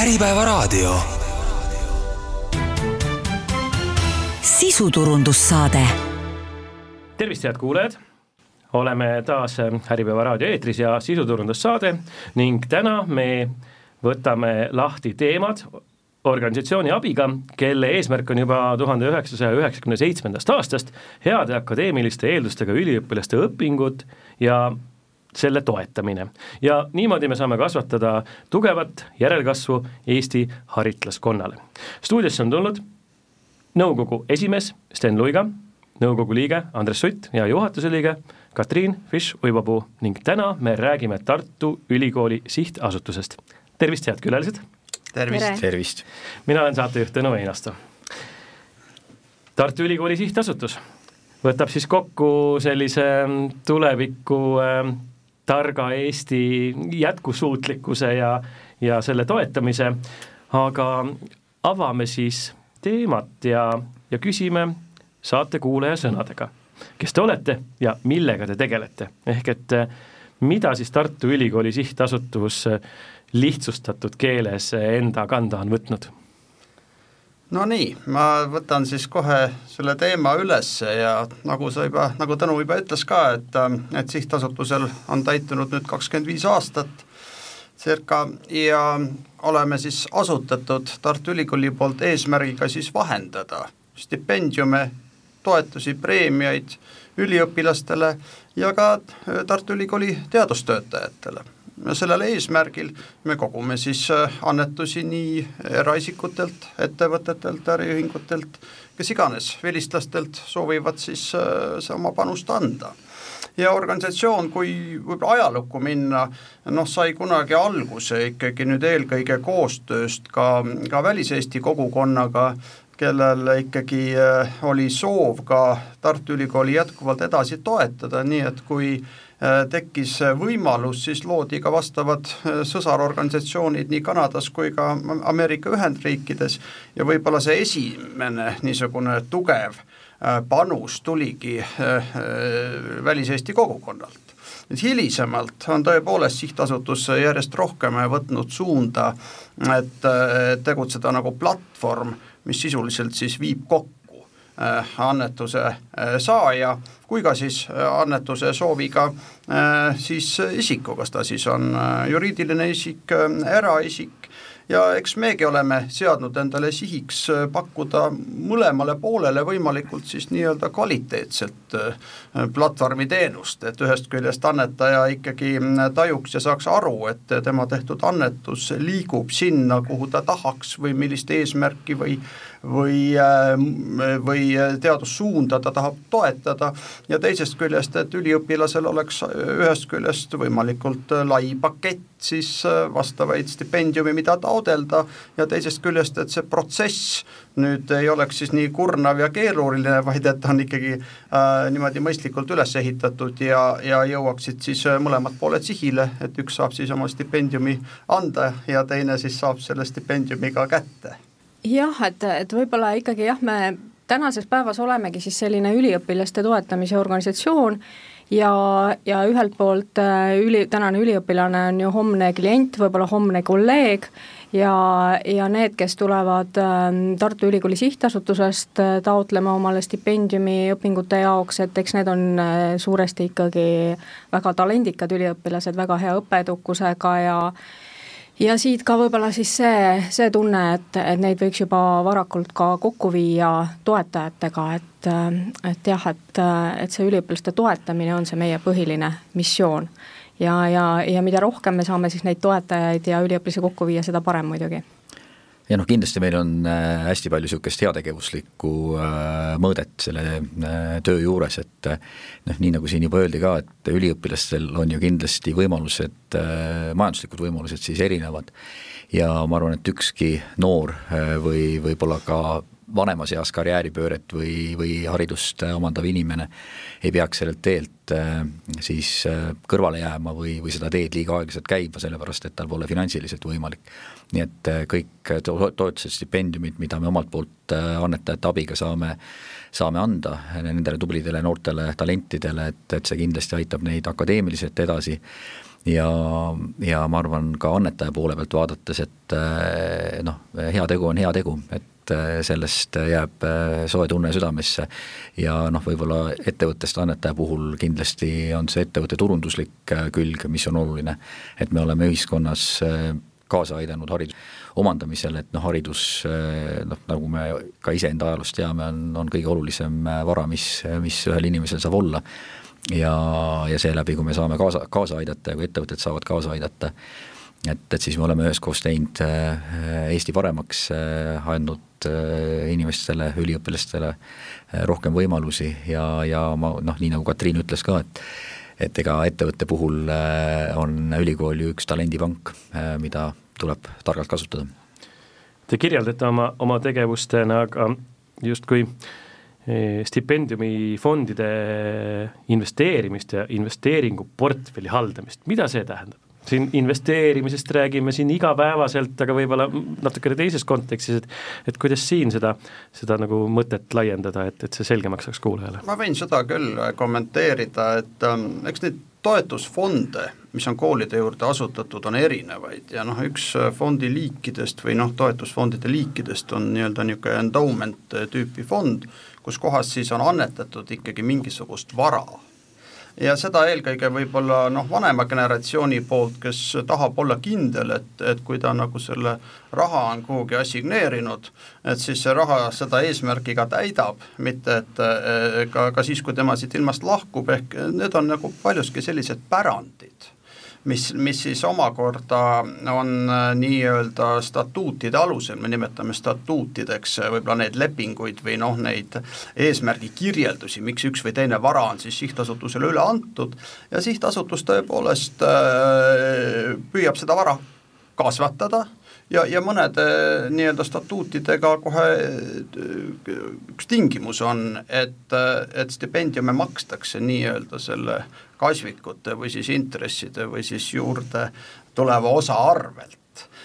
Äripäevaraadio. sisuturundussaade. tervist, head kuulajad oleme taas Äripäeva raadio eetris ja sisuturundussaade ning täna me võtame lahti teemad organisatsiooni abiga, kelle eesmärk on juba tuhande üheksasaja üheksakümne seitsmendast aastast heade akadeemiliste eeldustega üliõpilaste õpingud ja selle toetamine. ja niimoodi me saame kasvatada tugevat järelkasvu Eesti haritlaskonnale. stuudiosse on tulnud nõukogu esimees Sten Luiga, nõukogu liige Andres Sutt ja juhatuse liige Katriin Fisch-Uibapuu ning täna me räägime Tartu Ülikooli sihtasutusest. tervist, head külalised! tervist, tervist! mina olen saatejuht Tõnu Einasto. Tartu Ülikooli sihtasutus võtab siis kokku sellise tuleviku äh, targa Eesti jätkusuutlikkuse ja, ja selle toetamise, aga avame siis teemat ja, ja küsime saatekuulaja sõnadega. kes te olete ja millega te tegelete, ehk et eh, mida siis Tartu Ülikooli sihtasutus lihtsustatud keeles enda kanda on võtnud? No nii, ma võtan siis kohe selle teema üles ja nagu sa juba, nagu Tõnu juba ütles ka, et, et sihtasutusel on täitunud nüüd kakskümmend viis aastat circa ja oleme siis asutatud Tartu Ülikooli poolt eesmärgiga siis vahendada stipendiume, toetusi, preemiaid üliõpilastele ja ka äh, Tartu Ülikooli teadustöötajatele. Sellel eesmärgil me kogume siis äh, annetusi nii eraisikutelt, ettevõtetelt, äriühingutelt, kes iganes, vilistlastelt soovivad siis äh, oma panust anda. Ja organisatsioon, kui võib-olla ajalukku minna, noh, sai kunagi alguse ikkagi nüüd eelkõige koostööst ka, ka väliseesti kogukonnaga, kellel ikkagi äh, oli soov ka Tartu Ülikooli jätkuvalt edasi toetada, nii et kui tekkis võimalus, siis loodi ka vastavad äh, sõsarorganisatsioonid nii Kanadas kui ka Ameerika Ühendriikides ja võib-olla see esimene niisugune tugev Äh, panus tuligi äh, äh, väliseesti kogukonnalt. nüüd hilisemalt on tõepoolest sihtasutus järjest rohkem võtnud suunda, et tegutseda nagu platvorm, mis sisuliselt siis viib kokku annetuse saaja kui ka siis annetuse sooviga siis isiku, kas ta siis on juriidiline isik, eraisik. Ja eks megi oleme seadnud endale sihiks äh, pakkuda mõlemale poolele võimalikult siis nii-öelda kvaliteetset äh, platvormiteenust, et ühest küljest annetaja ikkagi tajuks ja saaks aru, et tema tehtud annetus liigub sinna, kuhu ta tahaks või millist eesmärki või või, äh, või teadussuunda ta tahab toetada ja teisest küljest, et üliõpilasel oleks ühest küljest võimalikult lai pakett siis äh, vastavaid stipendiumi, mida taodelda ja teisest küljest, et see protsess nüüd ei oleks siis nii kurnav ja keeruline, vaid et on ikkagi äh, niimoodi mõistlikult üles ehitatud ja, ja jõuaksid siis äh, mõlemad pooled sihile, et üks saab siis oma stipendiumi anda ja teine siis saab selle stipendiumi ka kätte jah, et, et võib-olla ikkagi jah, me tänases päevas olemegi siis selline üliõpilaste toetamise organisatsioon ja, ja ühelt poolt äh, üli, tänane üliõpilane on ju homne klient, võib-olla homne kolleeg ja, ja need, kes tulevad ähm, Tartu Ülikooli sihtasutusest äh, taotlema omale stipendiumi õpingute jaoks, et eks need on äh, suuresti ikkagi väga talendikad üliõpilased, väga hea õppeedukusega ja ja siit ka võib-olla siis see, see tunne, et, et neid võiks juba varakult ka kokku viia toetajatega, et, et jah, et, et see üliõpilaste toetamine on see meie põhiline missioon. ja, ja, ja mida rohkem me saame siis neid toetajaid ja üliõpilasi kokku viia, seda parem muidugi ja noh, kindlasti meil on äh, hästi palju niisugust heategevuslikku äh, mõõdet selle äh, töö juures, et noh, nii nagu siin juba öeldi ka, et üliõpilastel on ju kindlasti võimalused, majanduslikud võimalused siis erinevad. Ja ma arvan, et ükski noor või võib-olla ka vanemas eas karjääripööret või, või haridust omandav inimene ei peaks sellelt teelt äh, siis äh, kõrvale jääma või, või seda teed liiga aeglaselt käima, sellepärast et tal pole finantsiliselt võimalik. nii et äh, kõik to-, toetused, stipendiumid, mida me omalt poolt annetajate abiga saame, saame anda nendele tublidele noortele talentidele, et, et see kindlasti aitab neid akadeemiliselt edasi ja, ja ma arvan, ka annetaja poole pealt vaadates, et noh, heategu on heategu, et sellest jääb soe tunne südamesse ja noh, võib-olla ettevõttest annetaja puhul kindlasti on see ettevõtte turunduslik külg, mis on oluline. et me oleme ühiskonnas kaasa aidanud hariduse omandamisel, et noh, haridus noh, nagu me ka iseenda ajaloost teame, on, on kõige olulisem vara, mis, mis ühel inimesel saab olla. ja, ja seeläbi, kui me saame kaasa, kaasa aidata ja kui ettevõtted saavad kaasa aidata, et, et siis me oleme üheskoos teinud Eesti paremaks, andnud inimestele, üliõpilastele rohkem võimalusi ja, ja ma noh, nii nagu Katriin ütles ka, et et ega ettevõtte puhul äh, on ülikool ju üks talendipank, äh, mida tuleb targalt kasutada. Te kirjeldate oma, oma tegevustena aga justkui äh, stipendiumifondide investeerimist ja investeeringuportfelli haldamist, mida see tähendab? Siin investeerimisest räägime siin igapäevaselt, aga võib-olla natukene teises kontekstis, et et kuidas siin seda, seda nagu mõtet laiendada, et, et see selgemaks saaks kuulajale? ma võin seda küll kommenteerida, et ähm, eks neid toetusfonde, mis on koolide juurde asutatud, on erinevaid ja noh, üks fondi liikidest või noh, toetusfondide liikidest on nii-öelda niisugune endowment tüüpi fond, kus kohas siis on annetatud ikkagi mingisugust vara ja seda eelkõige võib-olla noh, vanema generatsiooni poolt, kes tahab olla kindel, et, et kui ta nagu selle raha on kuhugi assigneerinud, et siis see raha seda eesmärki ka täidab, mitte et eh, ka, ka siis, kui tema siit ilmast lahkub, ehk need on nagu paljuski sellised pärandid mis, mis siis omakorda on äh, nii-öelda statuutide alusel, me nimetame statuutideks äh, võib-olla neid lepinguid või noh, neid eesmärgi kirjeldusi, miks üks või teine vara on siis sihtasutusele üle antud ja sihtasutus tõepoolest äh, püüab seda vara kasvatada ja, ja mõnede nii-öelda statuutidega kohe üks tingimus on, et, et stipendiume makstakse nii-öelda selle kasvikute või siis intresside või siis juurde tuleva osa arvelt.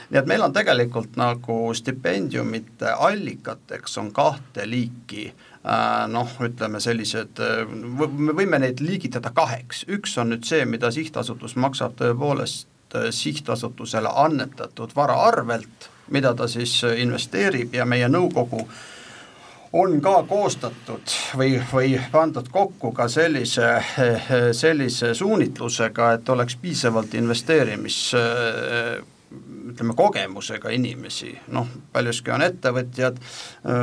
Nii et meil on tegelikult nagu stipendiumite allikateks on kahte liiki äh, noh, ütleme sellised, me võime neid liigitada kaheks, üks on nüüd see, mida sihtasutus maksab tõepoolest äh, sihtasutusele annetatud vara arvelt, mida ta siis investeerib ja meie nõukogu äh, on ka koostatud või, või pandud kokku ka sellise, sellise suunitlusega, et oleks piisavalt investeerimis ütleme, kogemusega inimesi, noh, paljuski on ettevõtjad,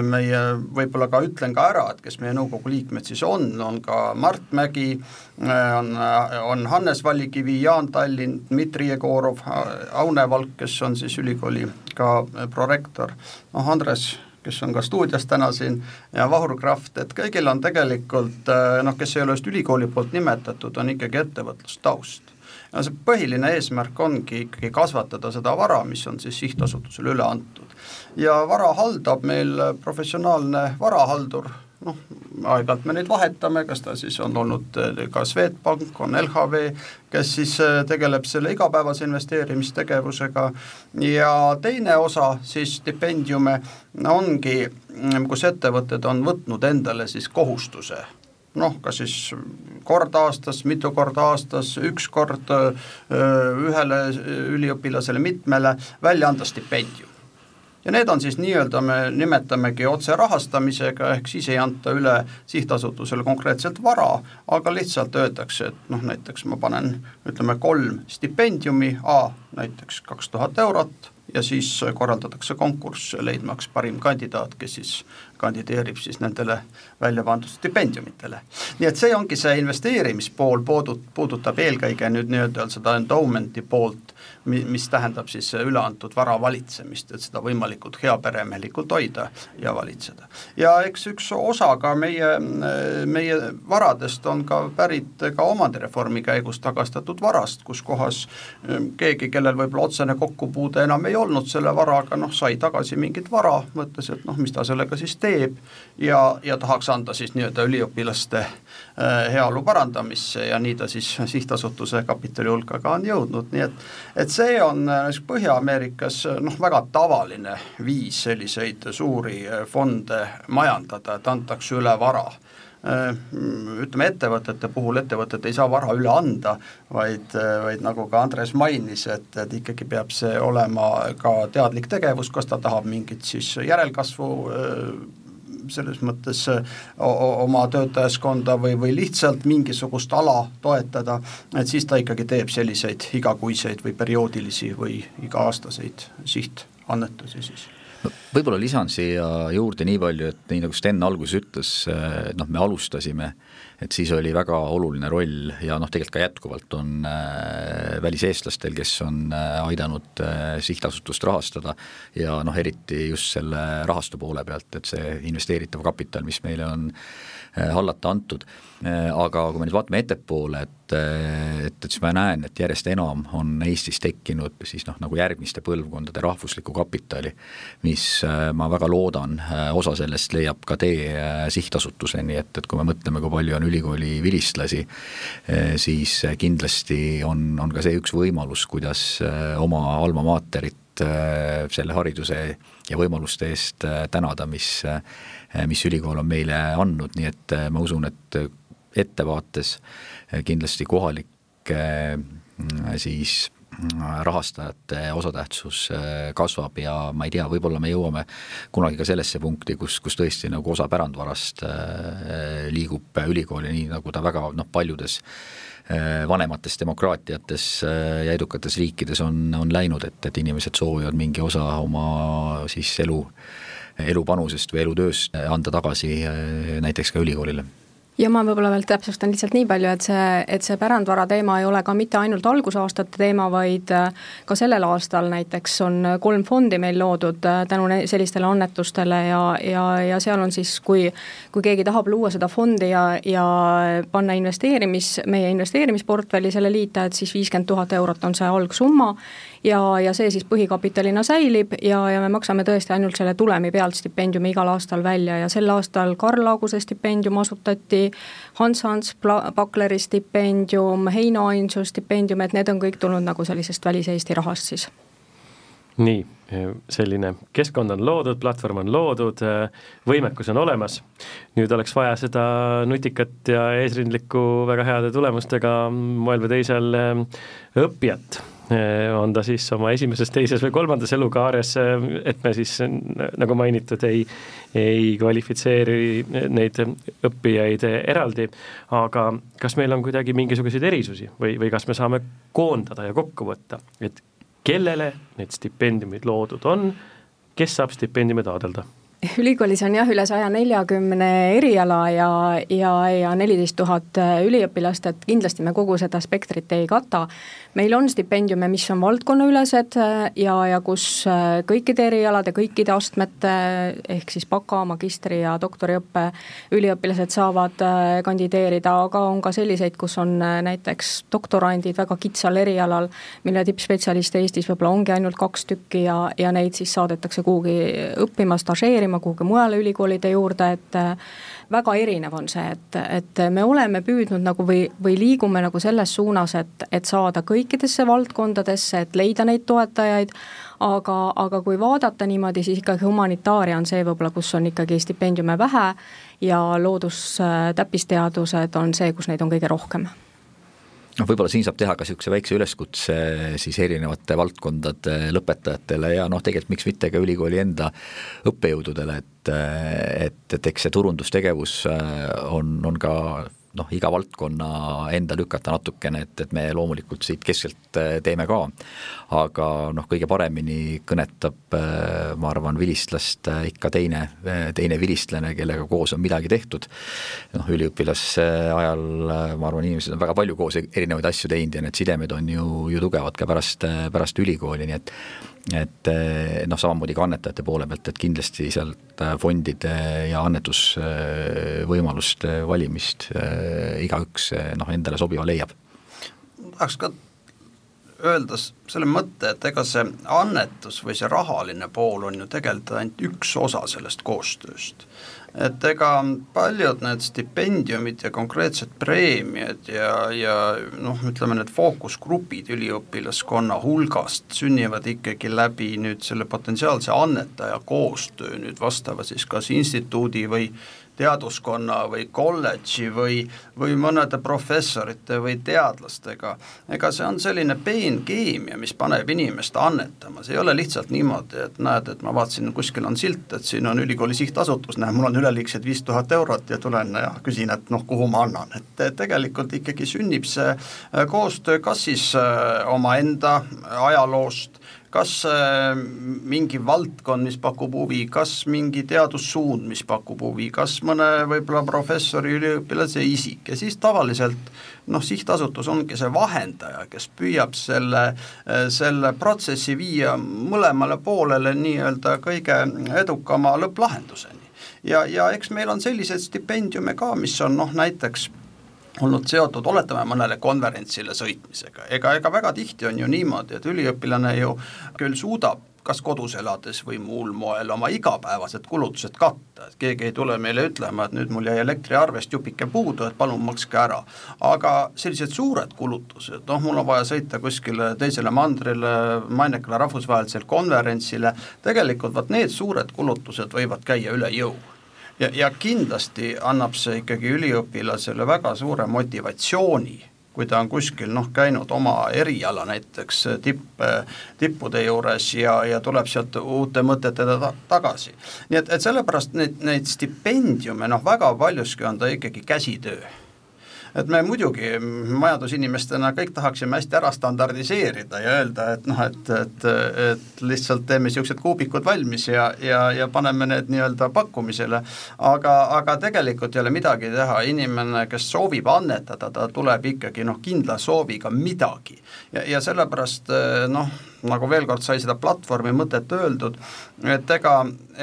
meie võib-olla ka ütlen ka ära, et kes meie nõukogu liikmed siis on, on ka Mart Mägi, on, on Hannes Vallikivi, Jaan Tallinn, Dmitri Jegorov, Aune Valk, kes on siis ülikooli ka prorektor, noh, Andres kes on ka stuudios täna siin, ja Vahur Kraft, et kõigil on tegelikult noh, kes ei ole just ülikooli poolt nimetatud, on ikkagi ettevõtlustaust. Ja see põhiline eesmärk ongi ikkagi kasvatada seda vara, mis on siis sihtasutusele üle antud. ja vara haldab meil professionaalne varahaldur, noh, aeg-ajalt me neid vahetame, kas ta siis on olnud äh, ka Swedbank, on LHV, kes siis äh, tegeleb selle igapäevase investeerimistegevusega ja teine osa siis stipendiume ongi, kus ettevõtted on võtnud endale siis kohustuse noh, kas siis kord aastas, mitu korda aastas, üks kord ühele üliõpilasele, mitmele, välja anda stipendium. Ja need on siis nii-öelda, me nimetamegi otserahastamisega, ehk siis ei anta üle sihtasutusele konkreetselt vara, aga lihtsalt öeldakse, et noh, näiteks ma panen ütleme kolm stipendiumi, A näiteks kaks tuhat eurot ja siis korraldatakse konkurss, leidmaks parim kandidaat, kes siis kandideerib siis nendele välja pandud stipendiumitele. nii et see ongi see investeerimispool, puudut-, puudutab eelkõige nüüd nii-öelda seda endowment'i poolt, mi-, mis tähendab siis üleantud vara valitsemist, et seda võimalikult heaperemehelikult hoida ja valitseda. ja eks üks osa ka meie, meie varadest on ka pärit ka omandireformi käigus tagastatud varast, kus kohas keegi, kellel võib-olla otsene kokkupuude enam ei olnud selle varaga, noh, sai tagasi mingit vara, mõtles, et noh, mis ta sellega siis teeb, teeb ja, ja tahaks anda siis nii-öelda üliõpilaste äh, heaolu parandamisse ja nii ta siis sihtasutuse kapitali hulka ka on jõudnud, nii et et see on äh, Põhja-Ameerikas noh, väga tavaline viis selliseid suuri äh, fonde majandada, et antakse üle vara. Ütleme, ettevõtete puhul ettevõtted ei saa vara üle anda, vaid, vaid nagu ka Andres mainis, et, et ikkagi peab see olema ka teadlik tegevus, kas ta tahab mingit siis järelkasvu selles mõttes oma töötajaskonda või, või lihtsalt mingisugust ala toetada, et siis ta ikkagi teeb selliseid igakuiseid või perioodilisi või iga-aastaseid sihtannetusi siis. Võib-olla lisan siia juurde nii palju, et nii nagu Sten alguses ütles, noh, me alustasime äh, et siis oli väga oluline roll ja noh, tegelikult ka jätkuvalt on äh, väliseestlastel, kes on äh, aidanud äh, sihtasutust rahastada ja noh, eriti just selle rahastu poole pealt, et see investeeritav kapital, mis meile on hallata antud, aga kui me nüüd vaatame ettepoole, et et, et, et siis ma näen, et järjest enam on Eestis tekkinud siis noh, nagu järgmiste põlvkondade rahvuslikku kapitali, mis äh, ma väga loodan, äh, osa sellest leiab ka tee äh, sihtasutuseni, et, et kui me mõtleme, kui palju on ülikooli vilistlasi, siis kindlasti on, on ka see üks võimalus, kuidas oma alma mater'it selle hariduse ja võimaluste eest tänada, mis, mis ülikool on meile andnud, nii et ma usun, et ettevaates kindlasti kohalike siis mm, rahastajate osatähtsus äh, kasvab ja ma ei tea, võib-olla me jõuame kunagi ka sellesse punkti, kus, kus tõesti nagu osa pärandvarast äh, liigub ülikooli, nii nagu ta väga noh, paljudes äh, vanemates demokraatiates ja edukates riikides on, on läinud, et, et inimesed soovivad mingi osa oma siis elu, elupanusest või elutööst anda tagasi näiteks ka ülikoolile. Ja ma võib-olla veel täpsustan lihtsalt nii palju, et see, et see pärandvara teema ei ole ka mitte ainult algusaastate teema, vaid äh, ka sellel aastal näiteks on kolm fondi meil loodud äh, tänu sellistele annetustele ja, ja, ja seal on siis, kui kui keegi tahab luua seda fondi ja, ja panna investeerimis, meie investeerimisportfelli selle liita, et siis viiskümmend tuhat eurot on see algsumma ja, ja see siis põhikapitalina säilib ja, ja me maksame tõesti ainult selle tulemi pealt stipendiumi igal aastal välja ja sel aastal Karl Laaguse stipendium asutati, Hans-Hans Pakleri stipendium, Heino Ainsu stipendium, et need on kõik tulnud nagu sellisest välis-Eesti rahast siis. nii, selline keskkond on loodud, platvorm on loodud, võimekus on olemas, nüüd oleks vaja seda nutikat ja eesrindlikku väga heade tulemustega moel või teisel õppijat on ta siis oma esimeses, teises või kolmandas elukaares, eh, et me siis nagu mainitud, ei, ei kvalifitseeri neid õppijaid eraldi, aga kas meil on kuidagi mingisuguseid erisusi või, või kas me saame koondada ja kokku võtta, et kellele need stipendiumid loodud on, kes saab stipendiumi taotleda? ülikoolis on jah, üle saja neljakümne eriala ja, ja, ja neliteist tuhat üliõpilast, et kindlasti me kogu seda spektrit ei kata. Meil on stipendiume, mis on valdkonnaülesed äh, ja, ja kus äh, kõikide erialade, kõikide astmete ehk siis baka, magistri ja doktoriõppe üliõpilased saavad äh, kandideerida, aga on ka selliseid, kus on näiteks doktorandid väga kitsal erialal, mille tippspetsialiste Eestis võib-olla ongi ainult kaks tükki ja, ja neid siis saadetakse kuhugi õppima, stažeerima kuhugi mujale ülikoolide juurde, et väga erinev on see, et, et me oleme püüdnud nagu või, või liigume nagu selles suunas, et, et saada kõikidesse valdkondadesse, et leida neid toetajaid, aga, aga kui vaadata niimoodi, siis ikkagi humanitaaria on see võib-olla, kus on ikkagi stipendiume vähe ja loodus, täppisteadused on see, kus neid on kõige rohkem noh, võib-olla siin saab teha ka niisuguse väikse üleskutse siis erinevate valdkondade lõpetajatele ja noh, tegelikult miks mitte ka ülikooli enda õppejõududele, et et, et eks see turundustegevus on, on ka noh, iga valdkonna enda lükata natukene, et, et me loomulikult siit keskelt äh, teeme ka. aga noh, kõige paremini kõnetab äh, ma arvan, vilistlast äh, ikka teine, teine vilistlane, kellega koos on midagi tehtud. noh, üliõpilase ajal ma arvan, inimesed on väga palju koos erinevaid asju teinud ja need sidemed on ju, ju tugevad ka pärast, pärast ülikooli, nii et et eh, noh, samamoodi ka annetajate poole pealt, et kindlasti sealt eh, fondide ja annetusvõimaluste valimist eh, igaüks noh, endale sobiva leiab. tahaks ka öelda selle mõtte, et ega see annetus või see rahaline pool on ju tegelikult ainult üks osa sellest koostööst et ega paljud need stipendiumid ja konkreetsed preemiad ja, ja noh, ütleme need fookusgrupid üliõpilaskonna hulgast sünnivad ikkagi läbi nüüd selle potentsiaalse annetaja koostöö nüüd vastava siis kas instituudi või teaduskonna või kolledži või, või mõnede professorite või teadlastega, ega see on selline peenkeemia, mis paneb inimest annetama, see ei ole lihtsalt niimoodi, et näed, et ma vaatasin, kuskil on silt, et siin on ülikooli sihtasutus, näe, mul on üleliigsed viis tuhat eurot ja tulen ja küsin, et noh, kuhu ma annan, et tegelikult ikkagi sünnib see äh, koostöö kas siis äh, omaenda ajaloost, kas äh, mingi valdkond, mis pakub huvi, kas mingi teadussuund, mis pakub huvi, kas mõne võib-olla professori, üliõpilase isik ja siis tavaliselt noh, sihtasutus ongi see vahendaja, kes püüab selle, äh, selle protsessi viia mõlemale poolele nii-öelda kõige edukama lõpplahenduseni. ja, ja eks meil on selliseid stipendiume ka, mis on noh, näiteks olnud seotud, oletame, mõnele konverentsile sõitmisega, ega, ega väga tihti on ju niimoodi, et üliõpilane ju küll suudab kas kodus elades või muul moel oma igapäevased kulutused katta, et keegi ei tule meile ütlema, et nüüd mul jäi elektriarvest jupike puudu, et palun makske ära. aga sellised suured kulutused, noh, mul on vaja sõita kuskile teisele mandrile, mainekale rahvusvahelisele konverentsile, tegelikult vot need suured kulutused võivad käia üle jõu ja, ja kindlasti annab see ikkagi üliõpilasele väga suure motivatsiooni, kui ta on kuskil noh, käinud oma eriala näiteks tipp, tippude juures ja, ja tuleb sealt uute mõtetega ta, tagasi. nii et, et sellepärast neid, neid stipendiume noh, väga paljuski on ta ikkagi käsitöö et me muidugi majandusinimestena kõik tahaksime hästi ära standardiseerida ja öelda, et noh, et, et, et lihtsalt teeme niisugused kuubikud valmis ja, ja, ja paneme need nii-öelda pakkumisele, aga, aga tegelikult ei ole midagi teha, inimene, kes soovib annetada, ta tuleb ikkagi noh, kindla sooviga midagi. ja, ja sellepärast noh, nagu veel kord sai seda platvormi mõtet öeldud, et ega,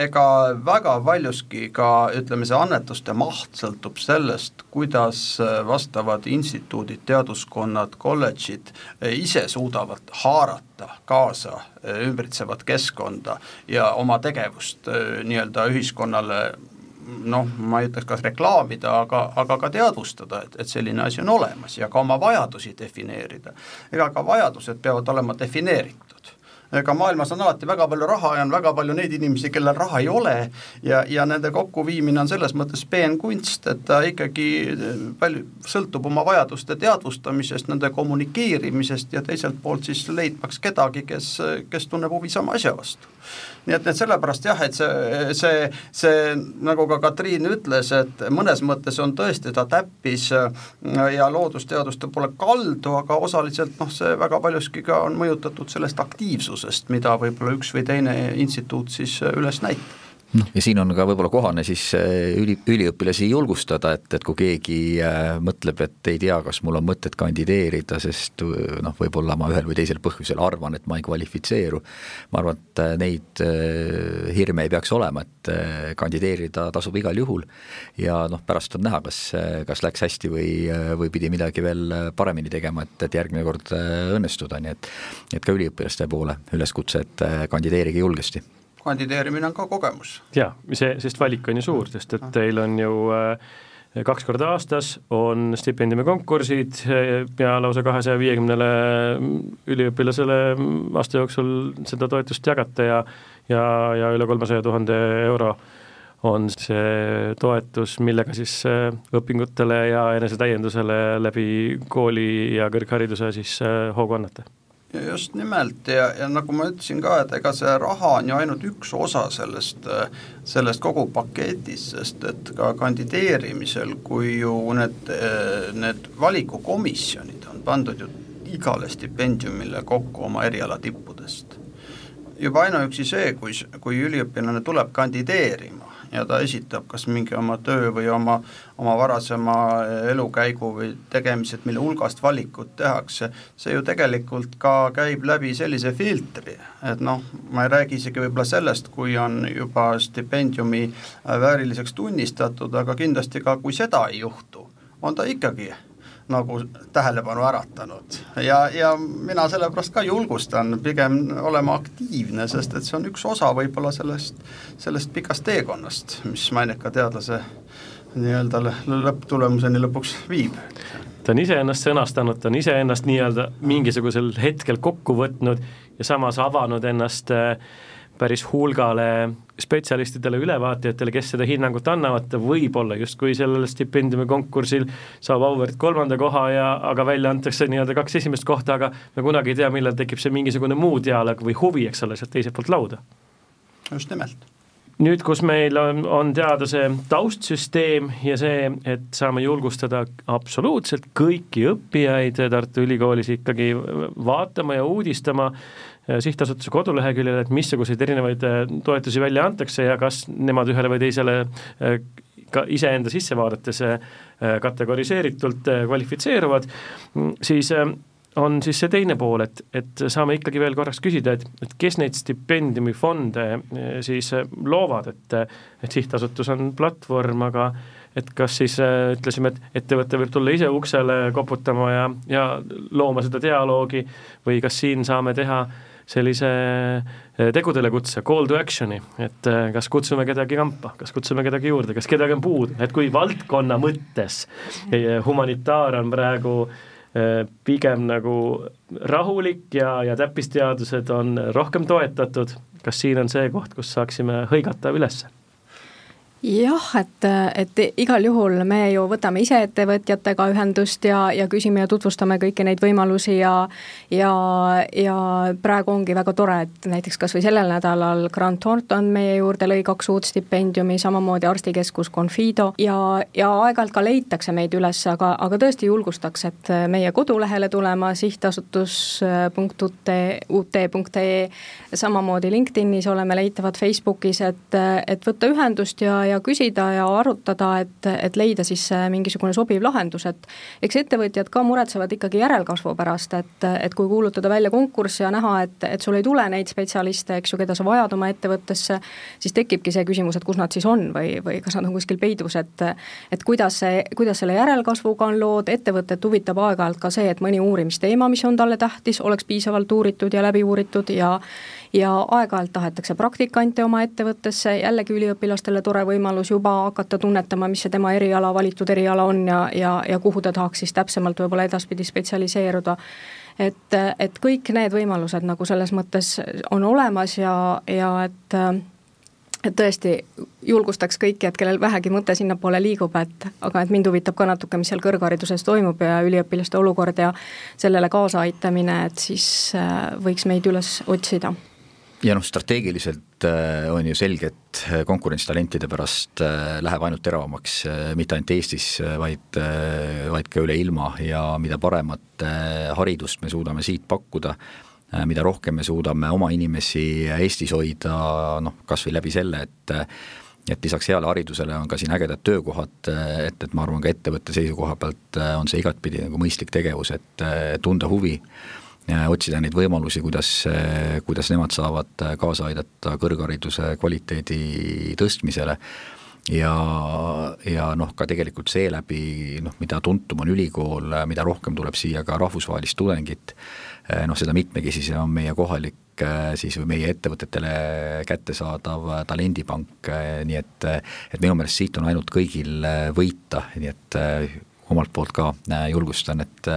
ega väga paljuski ka ütleme, see annetuste maht sõltub sellest, kuidas vastavad instituudid, teaduskonnad, kolledžid ise suudavad haarata kaasa ümbritsevat keskkonda ja oma tegevust nii-öelda ühiskonnale noh, ma ei ütleks, kas reklaamida, aga, aga ka teadvustada, et, et selline asi on olemas ja ka oma vajadusi defineerida. ega ka vajadused peavad olema defineeritud ega maailmas on alati väga palju raha ja on väga palju neid inimesi, kellel raha ei ole ja, ja nende kokkuviimine on selles mõttes peenkunst, et ta ikkagi palju sõltub oma vajaduste teadvustamisest, nende kommunikeerimisest ja teiselt poolt siis leidmaks kedagi, kes, kes tunneb huvi sama asja vastu nii et, et sellepärast jah, et see, see, see nagu ka Katriin ütles, et mõnes mõttes on tõesti ta täppis ja loodusteaduste poole kaldu, aga osaliselt noh, see väga paljuski ka on mõjutatud sellest aktiivsusest, mida võib-olla üks või teine instituut siis üles näitab ja siin on ka võib-olla kohane siis äh, üli, üliõpilasi julgustada, et, et kui keegi äh, mõtleb, et ei tea, kas mul on mõtet kandideerida, sest äh, noh, võib-olla ma ühel või teisel põhjusel arvan, et ma ei kvalifitseeru. ma arvan, et neid hirme ei peaks olema, et kandideerida tasub igal juhul ja noh, pärast on näha, kas, kas läks hästi või, või pidi midagi veel paremini tegema, et, et järgmine kord õnnestuda, nii et et ka üliõpilaste poole üleskutse, et kandideerige julgesti kandideerimine on ka kogemus. jaa, see, sest valik on ju suur, sest et teil on ju äh, kaks korda aastas on stipendiumi konkursid äh, ja lausa kahesaja viiekümnele üliõpilasele aasta jooksul seda toetust jagate ja ja, ja üle kolmesaja tuhande euro on see toetus, millega siis äh, õpingutele ja enesetäiendusele läbi kooli ja kõrghariduse siis hoogu annate just nimelt ja, ja nagu ma ütlesin ka, et ega see raha on ju ainult üks osa sellest, sellest kogu paketist, sest et ka kandideerimisel, kui ju need, need valikukomisjonid on pandud ju igale stipendiumile kokku oma eriala tippudest. juba ainuüksi see, kui, kui üliõpilane tuleb kandideerima, ja ta esitab kas mingi oma töö või oma, oma varasema elukäigu või tegemised, mille hulgast valikut tehakse, see ju tegelikult ka käib läbi sellise filtri, et noh, ma ei räägi isegi võib-olla sellest, kui on juba stipendiumi vääriliseks tunnistatud, aga kindlasti ka kui seda ei juhtu, on ta ikkagi nagu tähelepanu äratanud ja, ja mina sellepärast ka julgustan pigem olema aktiivne, sest et see on üks osa võib-olla sellest, sellest pikast teekonnast, mis maineka teadlase nii-öelda lõpptulemuseni lõpuks viib. ta on iseennast sõnastanud, ta on iseennast nii-öelda mingisugusel hetkel kokku võtnud ja samas avanud ennast äh, päris hulgale spetsialistidele, ülevaatajatele, kes seda hinnangut annavad, võib-olla justkui sellel stipendiumi konkursil saab auväärt kolmanda koha ja, aga välja antakse nii-öelda kaks esimest kohta, aga me kunagi ei tea, millal tekib see mingisugune muu dialoog või huvi, eks ole, sealt teiselt poolt lauda. just nimelt nüüd, kus meil on, on teada see taustsüsteem ja see, et saame julgustada absoluutselt kõiki õppijaid Tartu Ülikoolis ikkagi vaatama ja uudistama sihtasutuse koduleheküljel, et missuguseid erinevaid äh, toetusi välja antakse ja kas nemad ühele või teisele äh, ka iseenda sisse vaadates äh, kategoriseeritult kvalifitseeruvad, siis on siis see teine pool, et, et saame ikkagi veel korraks küsida, et, et kes neid stipendiumifonde siis loovad, et, et sihtasutus on platvorm, aga et kas siis ütlesime, et ettevõte võib tulla ise uksele koputama ja, ja looma seda dialoogi või kas siin saame teha äh, sellise eh, tegudele kutse, call to action'i, et eh, kas kutsume kedagi kampa, kas kutsume kedagi juurde, kas kedagi on puudu, et kui valdkonna mõttes eh, humanitaar on praegu pigem nagu rahulik ja, ja täppisteadused on rohkem toetatud, kas siin on see koht, kus saaksime hõigata ülesse? Jah, et, et igal juhul me ju võtame ise ettevõtjatega ühendust ja, ja küsime ja tutvustame kõiki neid võimalusi ja ja, ja praegu ongi väga tore, et näiteks kas või sellel nädalal Grant Thornton meie juurde lõi kaks uut stipendiumi, samamoodi arstikeskus Confido ja, ja aeg-ajalt ka leitakse meid üles, aga, aga tõesti julgustaks, et meie kodulehele tulema sihtasutus.ut.ee, samamoodi LinkedInis oleme leitavad Facebookis, et, et võtta ühendust ja ja küsida ja arutada, et, et leida siis mingisugune sobiv lahendus, et eks ettevõtjad ka muretsevad ikkagi järelkasvu pärast, et, et kui kuulutada välja konkurss ja näha, et, et sul ei tule neid spetsialiste, eks ju, keda sa vajad oma ettevõttesse, siis tekibki see küsimus, et kus nad siis on või, või kas nad on kuskil peidus, et et kuidas see, kuidas selle järelkasvuga on lood, ettevõtet huvitab aeg-ajalt ka see, et mõni uurimisteema, mis on talle tähtis, oleks piisavalt uuritud ja läbi uuritud ja ja aeg-ajalt tahetakse praktikante oma ettevõttesse, jällegi üliõpilastele tore võimalus juba hakata tunnetama, mis see tema eriala, valitud eriala on ja, ja, ja kuhu ta tahaks siis täpsemalt võib-olla edaspidi spetsialiseeruda. Et, et kõik need võimalused nagu selles mõttes on olemas ja, ja et et tõesti julgustaks kõiki, et kellel vähegi mõte sinnapoole liigub, et aga et mind huvitab ka natuke, mis seal kõrghariduses toimub ja üliõpilaste olukord ja sellele kaasaaitamine, et siis äh, võiks meid üles otsida ja noh, strateegiliselt äh, on ju selge, et äh, konkurents talentide pärast äh, läheb ainult teravamaks, mitte ainult Eestis, vaid, vaid ka üle ilma. Ja mida paremat haridust me suudame siit pakkuda, mida rohkem me suudame oma inimesi Eestis hoida, noh, kas või läbi selle, et et lisaks heale haridusele on ka siin ägedad töökohad, et, et ma arvan, ka ettevõtte seisukoha pealt on see igatpidi nagu mõistlik tegevus, et tunda huvi otsida neid võimalusi, kuidas, kuidas nemad saavad kaasa aidata kõrghariduse kvaliteedi tõstmisele. Ja, ja noh, ka tegelikult seeläbi noh, mida tuntum on ülikool, mida rohkem tuleb siia ka rahvusvahelist tudengit, noh seda mitmekesisem on meie kohalik siis või meie ettevõtetele kättesaadav talendipank, nii et, et minu meelest siit on ainult kõigil võita, nii et omalt poolt ka äh, julgustan, et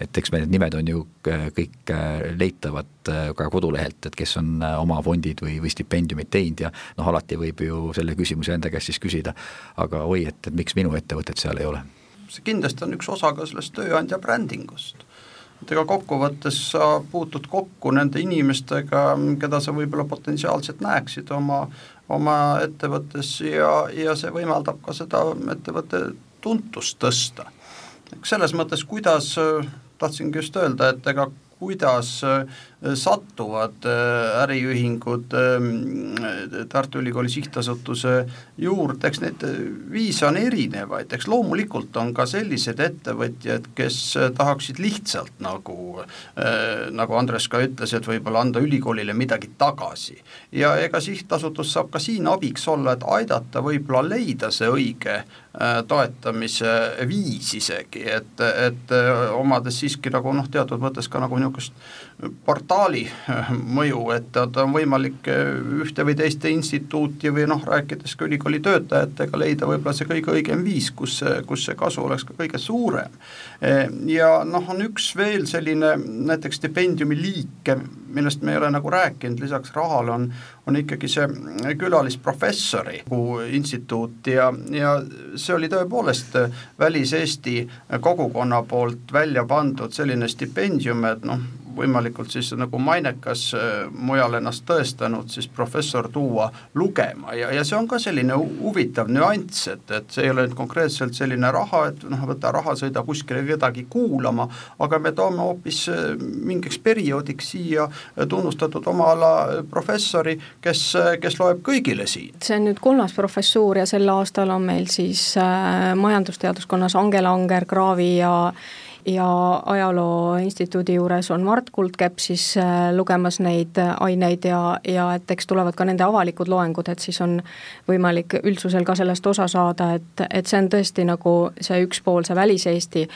et eks meil need nimed on ju äh, kõik äh, leitavad ka kodulehelt, et kes on oma fondid või, või stipendiumid teinud ja noh, alati võib ju selle küsimuse enda käest siis küsida, aga oi, et, et miks minu ettevõtet seal ei ole. see kindlasti on üks osa ka sellest tööandja brändingust. Et ega kokkuvõttes sa puutud kokku nende inimestega, keda sa võib-olla potentsiaalselt näeksid oma, oma ettevõttes ja, ja see võimaldab ka seda ettevõtte tuntust tõsta selles mõttes, kuidas, tahtsingi just öelda, et ega kuidas satuvad äh, äriühingud ähm, Tartu Ülikooli Sihtasutuse juurde, eks neid viise on erinevaid, eks loomulikult on ka sellised ettevõtjad, kes tahaksid lihtsalt nagu äh,, nagu Andres ka ütles, et võib-olla anda ülikoolile midagi tagasi. ja ega sihtasutus saab ka siin abiks olla, et aidata võib-olla leida see õige äh, toetamise viis isegi, et, et äh, omades siiski nagu noh, teatud mõttes ka nagu niisugust part-, kapitaali mõju, et on võimalik ühte või teist instituuti või noh, rääkides ka ülikooli töötajatega, leida võib-olla see kõige õigem viis, kus kus see kasu oleks ka kõige suurem. ja noh, on üks veel selline näiteks stipendiumi liike, millest me ei ole nagu rääkinud, lisaks rahale on, on ikkagi see külalisprofessori instituut ja, ja see oli tõepoolest Välis-Eesti kogukonna poolt välja pandud selline stipendium, et noh, võimalikult siis nagu mainekas äh, mujal ennast tõestanud siis professor tuua lugema ja, ja see on ka selline huvitav nüanss, et, et see ei ole nüüd konkreetselt selline raha, et noh, võta raha, sõida kuskile kedagi kuulama, aga me toome hoopis äh, mingiks perioodiks siia tunnustatud oma ala professori, kes, kes loeb kõigile siin. see on nüüd kolmas professuur ja sel aastal on meil siis äh, majandusteaduskonnas Angela Anger-Kraavi ja ja Ajaloo Instituudi juures on Mart Kuldkepp siis äh, lugemas neid äh, aineid ja, ja et eks tulevad ka nende avalikud loengud, et siis on võimalik üldsusel ka sellest osa saada, et, et see on tõesti nagu see üks pool, see Välis-Eesti.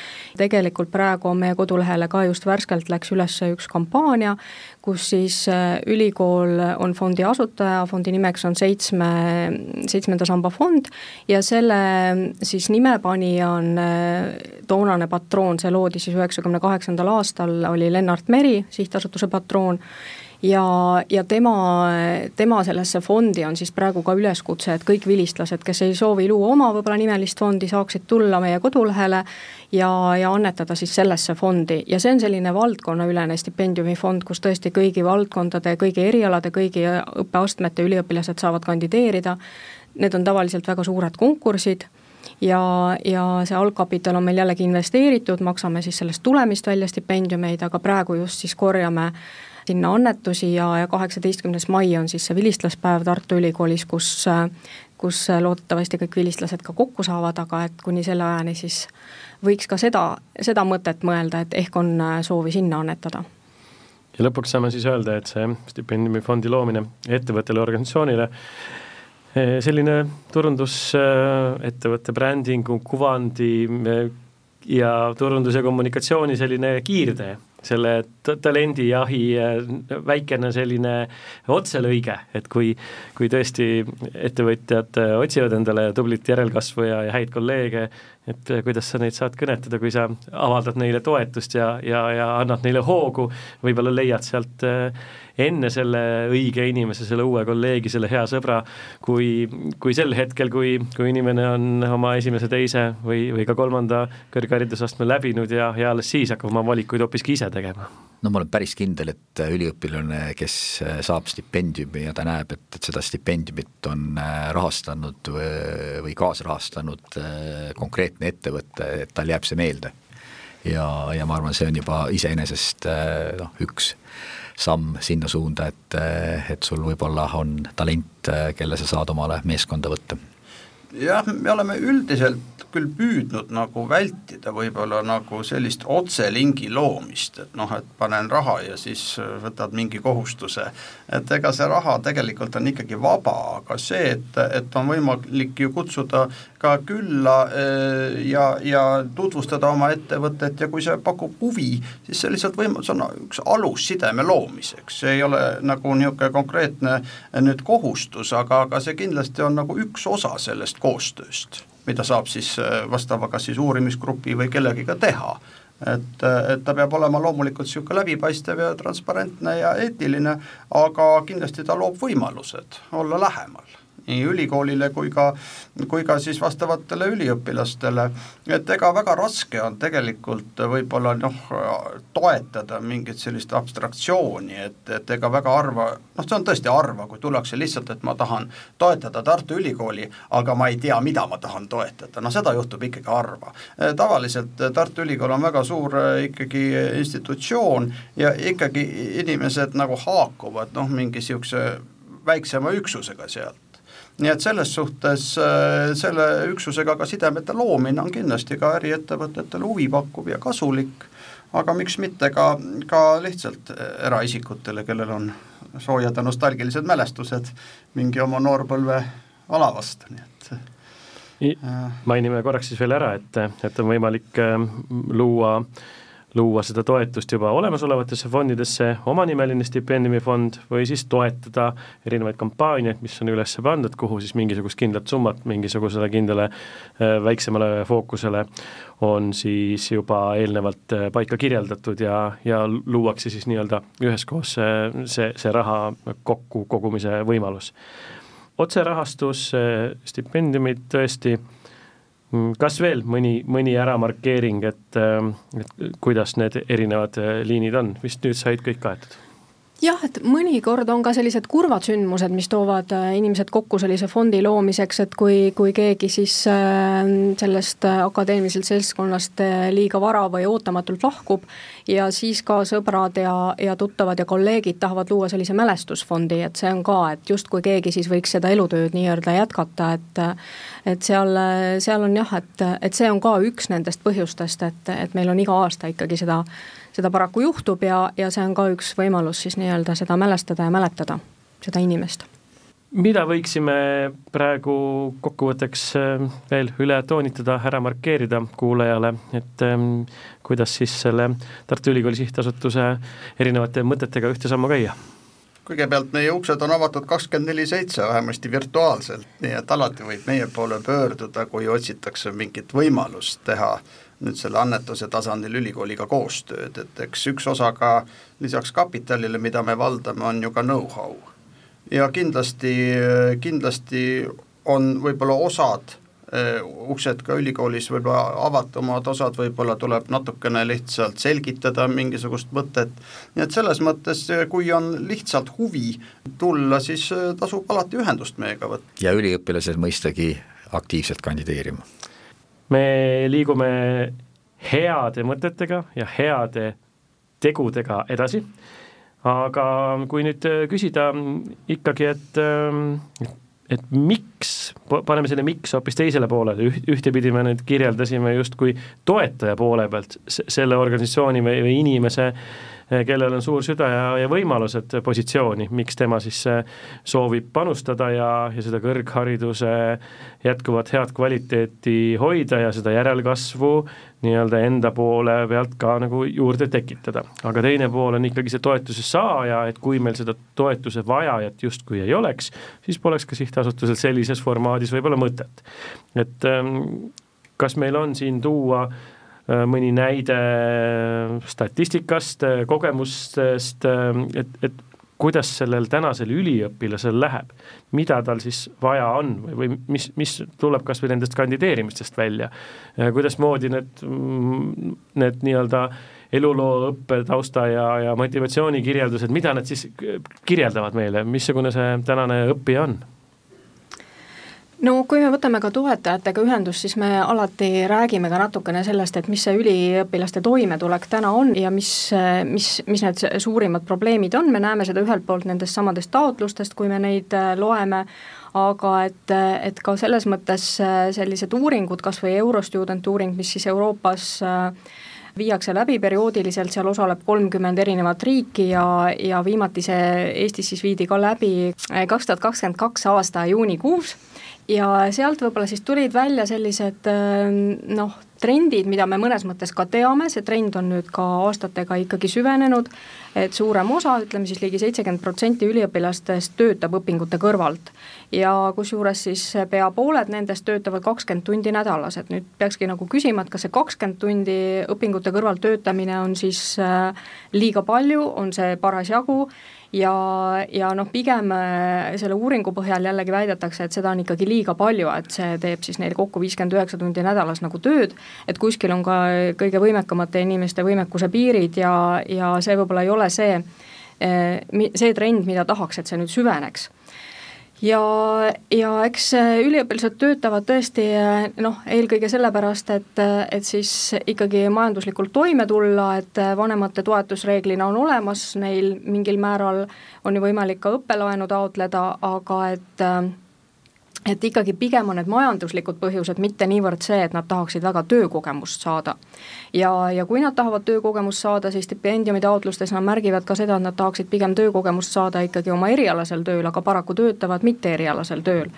tegelikult praegu on meie kodulehele ka just värskelt läks üles üks kampaania, kus siis äh, ülikool on fondi asutaja, fondi nimeks on seitsme, seitsmenda samba fond ja selle siis nimepanija on toonane patroon, see loodi siis üheksakümne kaheksandal aastal, oli Lennart Meri, sihtasutuse patroon, ja, ja tema, tema sellesse fondi on siis praegu ka üleskutse, et kõik vilistlased, kes ei soovi luua oma võib-olla nimelist fondi, saaksid tulla meie kodulehele ja, ja annetada siis sellesse fondi ja see on selline valdkonnaülene stipendiumifond, kus tõesti kõigi valdkondade, kõigi erialade, kõigi õppeastmete üliõpilased saavad kandideerida. Need on tavaliselt väga suured konkursid ja, ja see algkapital on meil jällegi investeeritud, maksame siis sellest tulemist välja stipendiumeid, aga praegu just siis korjame sinna annetusi ja, ja kaheksateistkümnes mai on siis see vilistlaspäev Tartu Ülikoolis, kus, kus loodetavasti kõik vilistlased ka kokku saavad, aga et kuni selle ajani siis võiks ka seda, seda mõtet mõelda, et ehk on soovi sinna annetada. Ja lõpuks saame siis öelda, et see stipendiumifondi loomine ettevõttele, organisatsioonile selline turundusettevõtte brändingu, kuvandi eh, ja turundus- ja kommunikatsiooni selline kiirtee selle talendijahi väikene selline otselõige, et kui, kui tõesti ettevõtjad otsivad endale tublit järelkasvu ja, ja häid kolleege, et kuidas sa neid saad kõnetada, kui sa avaldad neile toetust ja, ja, ja annad neile hoogu, võib-olla leiad sealt äh, enne selle õige inimese, selle uue kolleegi, selle hea sõbra, kui, kui sel hetkel, kui, kui inimene on oma esimese, teise või, või ka kolmanda kõrgharidusastme läbinud ja, ja alles siis hakkab oma valikuid hoopiski ise tegema no ma olen päris kindel, et üliõpilane, kes saab stipendiumi ja ta näeb, et, et seda stipendiumit on äh, rahastanud või, või kaasrahastanud äh, konkreetne ettevõte, et tal jääb see meelde. ja, ja ma arvan, see on juba iseenesest äh, noh, üks samm sinna suunda, et, et sul võib-olla on talent, kelle sa saad omale meeskonda võtta jah, me oleme üldiselt küll püüdnud nagu vältida võib-olla nagu sellist otselingi loomist, et noh, et panen raha ja siis võtad mingi kohustuse. et ega see raha tegelikult on ikkagi vaba, aga see, et, et on võimalik ju kutsuda ka külla eh, ja, ja tutvustada oma ettevõtet ja kui see pakub huvi, siis see lihtsalt võim-, see on üks alus sideme loomiseks, see ei ole nagu niisugune konkreetne nüüd kohustus, aga, aga see kindlasti on nagu üks osa sellest koostööst, mida saab siis äh, vastava kas siis uurimisgrupi või kellegiga teha. et, äh, et ta peab olema loomulikult niisugune läbipaistev ja transparentne ja eetiline, aga kindlasti ta loob võimalused olla lähemal nii ülikoolile kui ka, kui ka siis vastavatele üliõpilastele. et ega väga raske on tegelikult võib-olla noh, toetada mingit sellist abstraktsiooni, et, et ega väga harva, noh, see on tõesti harva, kui tullakse lihtsalt, et ma tahan toetada Tartu Ülikooli, aga ma ei tea, mida ma tahan toetada, no seda juhtub ikkagi harva. tavaliselt Tartu Ülikool on väga suur ikkagi institutsioon ja ikkagi inimesed nagu haakuvad noh, mingi niisuguse väiksema üksusega sealt nii et selles suhtes äh, selle üksusega ka sidemete loomine on kindlasti ka äriettevõtetele huvipakkuv ja kasulik, aga miks mitte ka, ka lihtsalt eraisikutele, kellel on soojad ja nostalgilised mälestused mingi oma noorpõlve alavast, nii et äh. mainime korraks siis veel ära, et, et on võimalik äh, luua seda toetust juba olemasolevatesse fondidesse, omanimeline stipendiumifond, või siis toetada erinevaid kampaaniaid, mis on üles pandud, kuhu siis mingisugust kindlat summat mingisugusele kindlale äh, väiksemale fookusele on siis juba eelnevalt äh, paika kirjeldatud ja, ja luuakse siis nii-öelda üheskoos see, see, see raha kokku kogumise võimalus. otserahastus, stipendiumid tõesti kas veel mõni, mõni äramarkeering, et, ähm, et kuidas need erinevad äh, liinid on, vist nüüd said kõik kaetud? Jah, et mõnikord on ka sellised kurvad sündmused, mis toovad äh, inimesed kokku sellise fondi loomiseks, et kui, kui keegi siis äh, sellest akadeemilisest seltskonnast liiga vara või ootamatult lahkub ja siis ka sõbrad ja, ja tuttavad ja kolleegid tahavad luua sellise mälestusfondi, et see on ka, et justkui keegi siis võiks seda elutööd nii-öelda jätkata, et et seal, seal on jah, et, et see on ka üks nendest põhjustest, et, et meil on iga aasta ikkagi seda, seda paraku juhtub ja, ja see on ka üks võimalus siis nii-öelda seda mälestada ja mäletada, seda inimest mida võiksime praegu kokkuvõtteks äh, veel üle toonitada, ära markeerida kuulajale, et ähm, kuidas siis selle Tartu Ülikooli Sihtasutuse erinevate mõtetega ühte sammu käia? kõigepealt meie uksed on avatud kakskümmend neli seitse, vähemasti virtuaalselt, nii et alati võib meie poole pöörduda, kui otsitakse mingit võimalust teha nüüd selle annetuse tasandil ülikooliga koostööd, et eks üks osa ka lisaks kapitalile, mida me valdame, on ju ka know-how ja kindlasti, kindlasti on võib-olla osad eh, uksed ka ülikoolis võib-olla avatumad, osad võib-olla tuleb natukene lihtsalt selgitada mingisugust mõtet, nii et selles mõttes, kui on lihtsalt huvi tulla, siis eh, tasub alati ühendust meiega võtta. ja üliõpilased mõistagi aktiivselt kandideerima. Me liigume heade mõtetega ja heade tegudega edasi. Aga kui nüüd äh, küsida ikkagi, et ähm, et miks, paneme selle miks hoopis teisele poolele, ühtepidi me nüüd kirjeldasime justkui toetaja poole pealt selle organisatsiooni või, või inimese äh, kellel on suur süda ja, ja võimalused positsiooni, miks tema siis eh, soovib panustada ja, ja seda kõrghariduse jätkuvat head kvaliteeti hoida ja seda järelkasvu nii-öelda enda poole pealt ka nagu juurde tekitada. aga teine pool on ikkagi see toetuse saaja, et kui meil seda toetuse vajajat justkui ei oleks, siis poleks ka sihtasutusel sellises formaadis võib-olla mõtet. et ehm, kas meil on siin tuua Äh, mõni näide statistikast, äh, kogemustest, äh, et, et kuidas sellel tänasel üliõpilasel läheb, mida tal siis vaja on või, või mis, mis tuleb kas või nendest kandideerimistest välja, kuidasmoodi need, mm, need nii-öelda eluloo õppetausta ja, ja motivatsioonikirjeldused, mida nad siis kirjeldavad meile, missugune see tänane õppija on no kui me võtame ka toetajatega ühendust, siis me alati räägime ka natukene sellest, et mis see üliõpilaste toimetulek täna on ja mis, mis, mis need suurimad probleemid on, me näeme seda ühelt poolt nendest samadest taotlustest, kui me neid äh, loeme, aga et, et ka selles mõttes äh, sellised uuringud, kas või Eurostudent uuring, mis siis Euroopas äh, viiakse läbi perioodiliselt, seal osaleb kolmkümmend erinevat riiki ja, ja viimati see Eestis siis viidi ka läbi kaks tuhat kakskümmend kaks aasta juunikuus ja sealt võib-olla siis tulid välja sellised ähm, noh, trendid, mida me mõnes mõttes ka teame, see trend on nüüd ka aastatega ikkagi süvenenud, et suurem osa, ütleme siis ligi seitsekümmend protsenti üliõpilastest töötab õpingute kõrvalt. ja kusjuures siis pea pooled nendest töötavad kakskümmend tundi nädalas, et nüüd peakski nagu küsima, et kas see kakskümmend tundi õpingute kõrvalt töötamine on siis äh, liiga palju, on see parasjagu ja, ja noh, pigem äh, selle uuringu põhjal jällegi väidetakse, et seda on ikkagi liiga palju, et see teeb siis neil kokku viiskümmend üheksa tundi nädalas nagu tööd, et kuskil on ka kõige võimekamate inimeste võimekuse piirid ja, ja see võib-olla ei ole see, äh, see trend, mida tahaks, et see nüüd süveneks ja, ja eks äh, üliõpilased töötavad tõesti äh, noh, eelkõige sellepärast, et, äh, et siis ikkagi majanduslikult toime tulla, et vanemate toetus reeglina on olemas, neil mingil määral on ju võimalik ka õppelaenu taotleda, aga et et ikkagi pigem on need majanduslikud põhjused, mitte niivõrd see, et nad tahaksid väga töökogemust saada. ja, ja kui nad tahavad töökogemust saada, siis stipendiumi taotlustes nad märgivad ka seda, et nad tahaksid pigem töökogemust saada ikkagi oma erialasel tööl, aga paraku töötavad mitte erialasel tööl.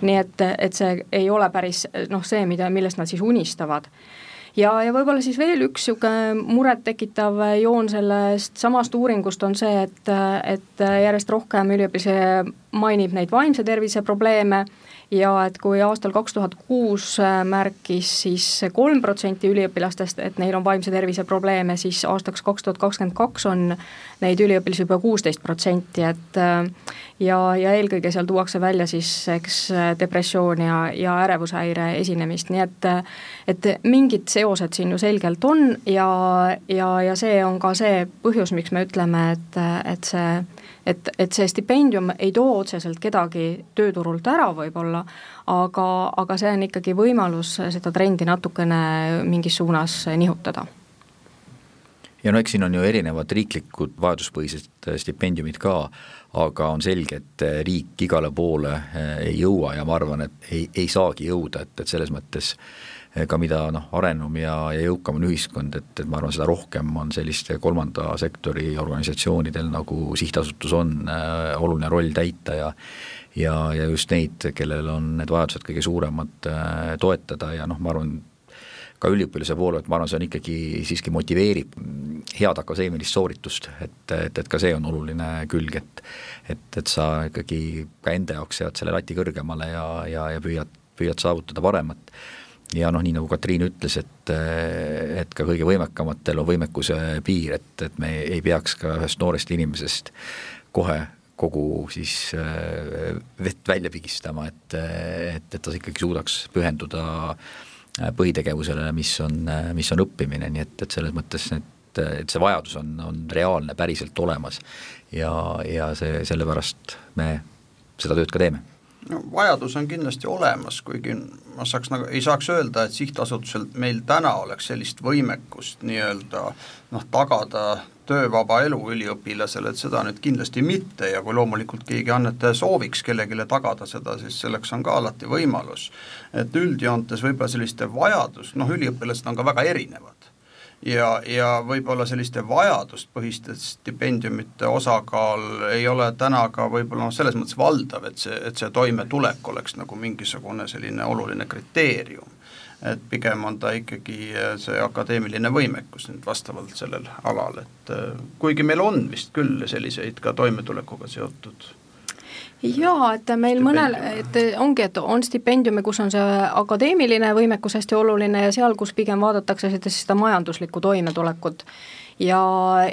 nii et, et see ei ole päris noh, see, mida, millest nad siis unistavad ja, ja võib-olla siis veel üks niisugune murettekitav joon sellest samast uuringust on see, et, et järjest rohkem üliõpilasi mainib neid vaimse tervise probleeme ja et kui aastal kaks tuhat kuus äh, märkis siis kolm protsenti üliõpilastest, et neil on vaimse tervise probleeme, siis aastaks kaks tuhat kakskümmend kaks on neid üliõpilasi juba kuusteist protsenti, et äh, ja, ja eelkõige seal tuuakse välja siis eks depressioon ja, ja ärevushäire esinemist, nii et et mingid seosed siin ju selgelt on ja, ja, ja see on ka see põhjus, miks me ütleme, et, et see et, et see stipendium ei too otseselt kedagi tööturult ära võib-olla, aga, aga see on ikkagi võimalus seda trendi natukene mingis suunas nihutada. Ja no eks siin on ju erinevad riiklikud vajaduspõhised stipendiumid ka, aga on selge, et riik igale poole eh, ei jõua ja ma arvan, et ei, ei saagi jõuda, et, et selles mõttes äh, ka mida noh, arenum ja, ja jõukam on ühiskond, et, et ma arvan, seda rohkem on selliste kolmanda sektori organisatsioonidel, nagu sihtasutus on äh,, oluline roll täita ja ja, ja just neid, kellel on need vajadused kõige suuremad äh,, toetada ja noh, ma arvan, ka üliõpilase poole, et ma arvan, see on ikkagi siiski motiveerib head akadeemilist sooritust, et, et, et ka see on oluline külg, et et, et sa ikkagi ka enda jaoks sead selle lati kõrgemale ja, ja, ja püüad, püüad saavutada paremat ja noh, nii nagu Katriin ütles, et, et ka kõige võimekamatel on võimekuse piir, et, et me ei peaks ka ühest noorest inimesest kohe kogu siis äh, vett välja pigistama, et, et, et ta ikkagi suudaks pühenduda äh, põhitegevusele, mis on, mis on õppimine, nii et, et selles mõttes need et see vajadus on, on reaalne, päriselt olemas. Ja, ja see, sellepärast me seda tööd ka teeme no vajadus on kindlasti olemas, kuigi ma saaks nagu, ei saaks öelda, et sihtasutusel meil täna oleks sellist võimekust nii-öelda noh, tagada töövaba elu üliõpilasele, et seda nüüd kindlasti mitte ja kui loomulikult keegi annetaja sooviks kellelegi tagada seda, siis selleks on ka alati võimalus. et üldjoontes võib-olla selliste vajadus, noh üliõpilased on ka väga erinevad ja, ja võib-olla selliste vajaduspõhiste stipendiumite osakaal ei ole täna ka võib-olla noh, selles mõttes valdav, et see, et see toimetulek oleks nagu mingisugune selline oluline kriteerium. et pigem on ta ikkagi see akadeemiline võimekus nüüd vastavalt sellel alal, et kuigi meil on vist küll selliseid ka toimetulekuga seotud jaa, et meil mõnel, et ongi, et on stipendiume, kus on see akadeemiline võimekus hästi oluline ja seal, kus pigem vaadatakse seda, seda majanduslikku toimetulekut ja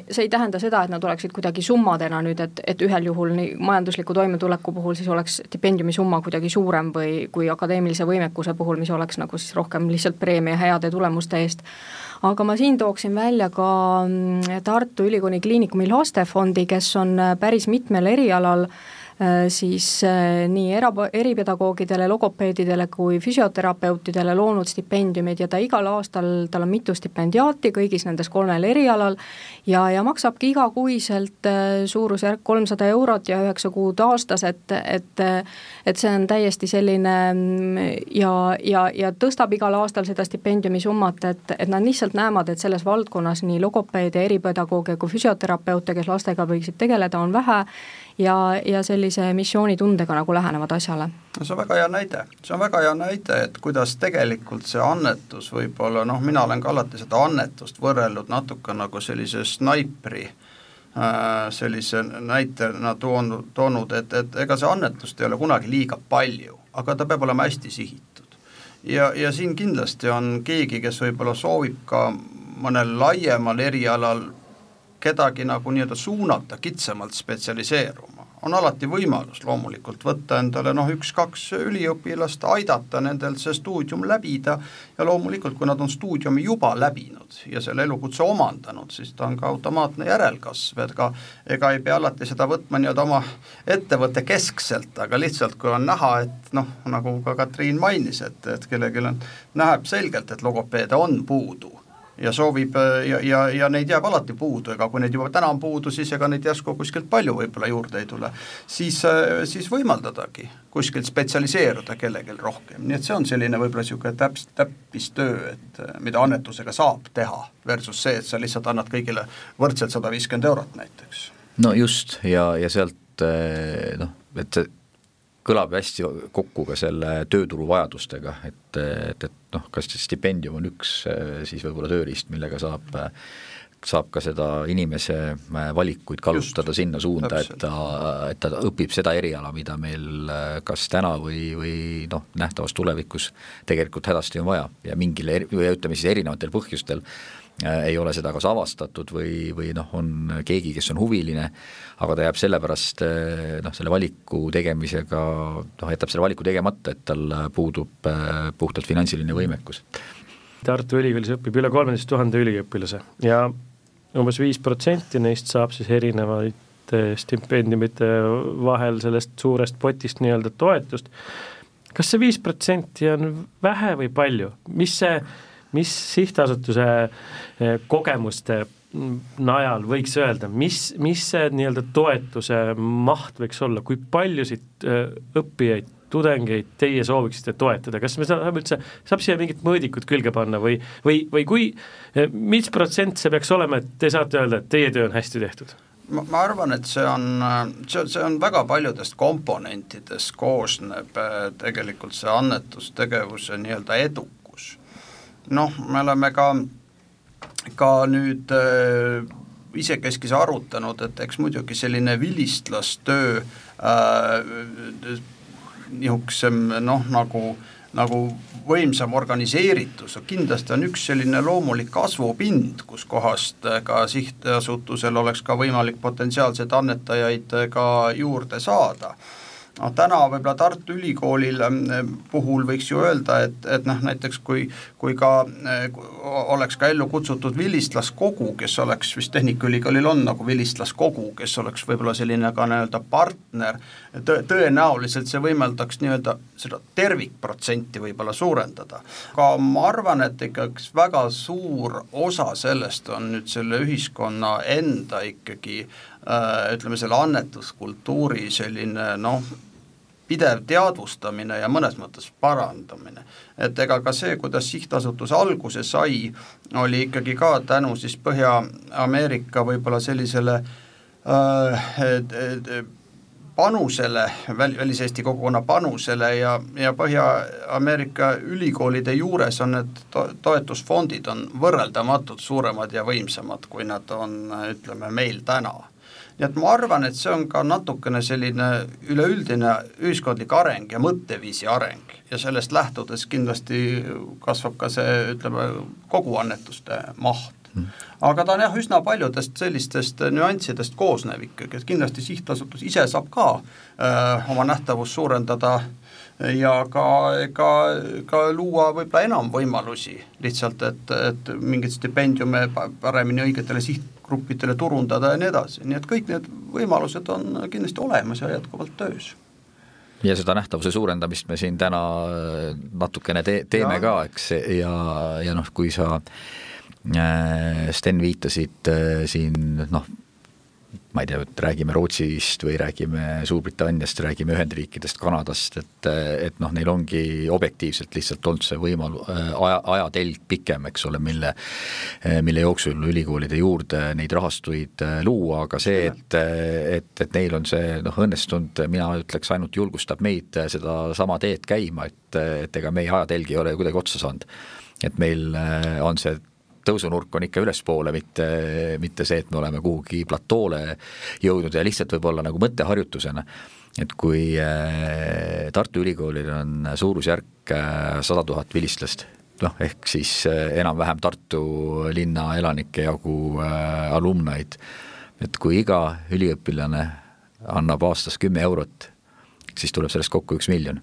see ei tähenda seda, et nad oleksid kuidagi summadena nüüd, et, et ühel juhul nii majandusliku toimetuleku puhul siis oleks stipendiumi summa kuidagi suurem või kui akadeemilise võimekuse puhul, mis oleks nagu siis rohkem lihtsalt preemia heade tulemuste eest. aga ma siin tooksin välja ka mm, Tartu Ülikooli Kliinikumi lastefondi, kes on päris mitmel erialal äh, Äh, siis äh, nii era, eripedagoogidele, logopeedidele kui füsioterapeutidele loonud stipendiumid ja ta igal aastal, tal on mitu stipendiaati kõigis nendes kolmel erialal ja, ja maksabki igakuiselt äh, suurusjärk kolmsada eurot ja üheksa kuud aastas, et, et et see on täiesti selline mm, ja, ja, ja tõstab igal aastal seda stipendiumi summat, et, et nad lihtsalt näevad, et selles valdkonnas nii logopeede, eripedagooge kui füsioterapeute, kes lastega võiksid tegeleda, on vähe ja, ja sellise missioonitundega nagu lähenevad asjale. no see on väga hea näide, see on väga hea näide, et kuidas tegelikult see annetus võib-olla noh, mina olen ka alati seda annetust võrrelnud natuke nagu sellise snaipri äh, sellise näitena toonud, toonud, et, et ega see annetust ei ole kunagi liiga palju, aga ta peab olema hästi sihitud. ja, ja siin kindlasti on keegi, kes võib-olla soovib ka mõnel laiemal erialal kedagi nagu nii-öelda suunata kitsamalt spetsialiseeruma, on alati võimalus loomulikult võtta endale noh, üks-kaks üliõpilast, aidata nendel see stuudium läbida ja loomulikult, kui nad on stuudiumi juba läbinud ja selle elukutse omandanud, siis ta on ka automaatne järelkasv, et ka ega ei pea alati seda võtma nii-öelda oma ettevõtte keskselt, aga lihtsalt kui on näha, et noh, nagu ka Katriin mainis, et, et kellelgi on, näeb selgelt, et logopeede on puudu ja soovib äh, ja, ja, ja neid jääb alati puudu, ega kui neid juba täna on puudu, siis ega neid järsku kuskilt palju võib-olla juurde ei tule, siis, äh, siis võimaldadagi kuskilt spetsialiseeruda kellelgi rohkem, nii et see on selline võib-olla niisugune täps-, täppistöö, et äh, mida annetusega saab teha, versus see, et sa lihtsalt annad kõigile võrdselt sada viiskümmend eurot näiteks. no just, ja, ja sealt noh, et see kõlab hästi kokku ka selle tööturu vajadustega, et, et, et noh, kas stipendium on üks siis võib-olla tööriist, millega saab saab ka seda inimese valikuid kallutada sinna suunda, et ta, et ta õpib seda eriala, mida meil kas täna või, või noh, nähtavas tulevikus tegelikult hädasti on vaja. Ja mingil, või ütleme siis erinevatel põhjustel Äh, ei ole seda kas avastatud või, või noh, on keegi, kes on huviline, aga ta jääb sellepärast äh, noh, selle valiku tegemisega, noh, jätab selle valiku tegemata, et tal puudub äh, puhtalt finantsiline võimekus. Tartu Ülikoolis õpib üle kolmeteist tuhande üliõpilase ja umbes viis protsenti neist saab siis erinevaid stipendiumite vahel sellest suurest potist nii-öelda toetust. kas see viis protsenti on vähe või palju, mis see mis sihtasutuse eh, kogemuste najal võiks öelda, mis, mis see nii-öelda toetuse maht võiks olla, kui paljusid eh, õppijaid, tudengeid teie sooviksite toetada, kas me saame üldse, saab siia mingit mõõdikut külge panna või, või, või kui, eh, mis protsent see peaks olema, et te saate öelda, et teie töö on hästi tehtud? ma, ma arvan, et see on, see, see on väga paljudest komponentidest koosneb tegelikult see annetustegevuse nii-öelda edu noh, me oleme ka, ka nüüd äh, isekeskis arutanud, et eks muidugi selline vilistlastöö äh, niisugusem noh, nagu nagu võimsam organiseeritus, kindlasti on üks selline loomulik kasvupind, kuskohast ka sihtasutusel oleks ka võimalik potentsiaalseid annetajaid ka juurde saada noh, täna võib-olla Tartu Ülikoolil ähm, puhul võiks ju öelda, et, et noh, näiteks kui, kui ka äh, oleks ka ellu kutsutud vilistlaskogu, kes oleks vist Tehnikaülikoolil on nagu vilistlaskogu, kes oleks võib-olla selline ka nii-öelda partner, tõ-, tõenäoliselt see võimaldaks nii-öelda seda tervikprotsenti võib-olla suurendada. aga ma arvan, et ikkagi väga suur osa sellest on nüüd selle ühiskonna enda ikkagi äh, ütleme, selle annetuskultuuri selline noh, pidev teadvustamine ja mõnes mõttes parandamine. et ega ka see, kuidas sihtasutus alguse sai, oli ikkagi ka tänu siis Põhja-Ameerika võib-olla sellisele äh, panusele, väl-, väliseesti kogukonna panusele ja, ja Põhja-Ameerika ülikoolide juures on need to-, toetusfondid on võrreldamatult suuremad ja võimsamad, kui nad on, ütleme, meil täna nii et ma arvan, et see on ka natukene selline üleüldine ühiskondlik areng ja mõtteviisi areng ja sellest lähtudes kindlasti kasvab ka see, ütleme, kogu annetuste maht mm. aga ta on jah, üsna paljudest sellistest nüanssidest koosnev ikkagi, et kindlasti sihtasutus ise saab ka öö, äh, oma nähtavust suurendada ja ka, ka, ka luua võib-olla enam võimalusi lihtsalt, et, et mingeid stipendiume paremini õigetele siht, gruppidele turundada ja nii edasi, nii et kõik need võimalused on kindlasti olemas ja jätkuvalt töös ja seda nähtavuse suurendamist me siin täna natukene te teeme ja. ka, eks, ja, ja noh, kui sa äh, Sten viitasid äh, siin noh, ma ei tea, et räägime Rootsist või räägime Suurbritanniast, räägime Ühendriikidest, Kanadast, et, et noh, neil ongi objektiivselt lihtsalt olnud see võimalu-, aja, ajatelg pikem, eks ole, mille mille jooksul ülikoolide juurde neid rahastuid luua, aga see, et, et, et neil on see noh, õnnestunud, mina ütleks, ainult julgustab meid sedasama teed käima, et, et ega meie ajatelg ei ole kuidagi otsa saanud. et meil on see tõusunurk on ikka ülespoole, mitte, mitte see, et me oleme kuhugi platoole jõudnud ja lihtsalt võib-olla nagu mõtteharjutusena, et kui äh, Tartu Ülikoolil on suurusjärk äh, sada tuhat vilistlast, noh, ehk siis äh, enam-vähem Tartu linna elanike jagu alumnaid, et kui iga üliõpilane annab aastas kümme eurot, siis tuleb sellest kokku üks miljon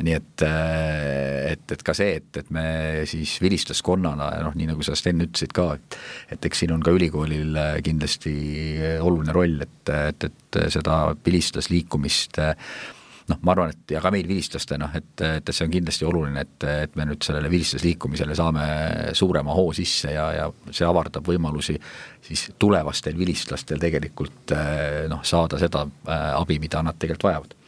nii et, äh, et, et ka see, et, et me siis vilistlaskonnana ja noh, nii nagu sa Sten ütlesid ka, et et eks siin on ka ülikoolil äh, kindlasti oluline roll, et, et, et seda vilistlasliikumist noh, ma arvan, et ja ka meil vilistlastena, et, et see on kindlasti oluline, et, et me nüüd sellele vilistlasliikumisele saame suurema hoo sisse ja, ja see avardab võimalusi siis tulevastel vilistlastel tegelikult noh, saada seda abi, mida nad tegelikult vajavad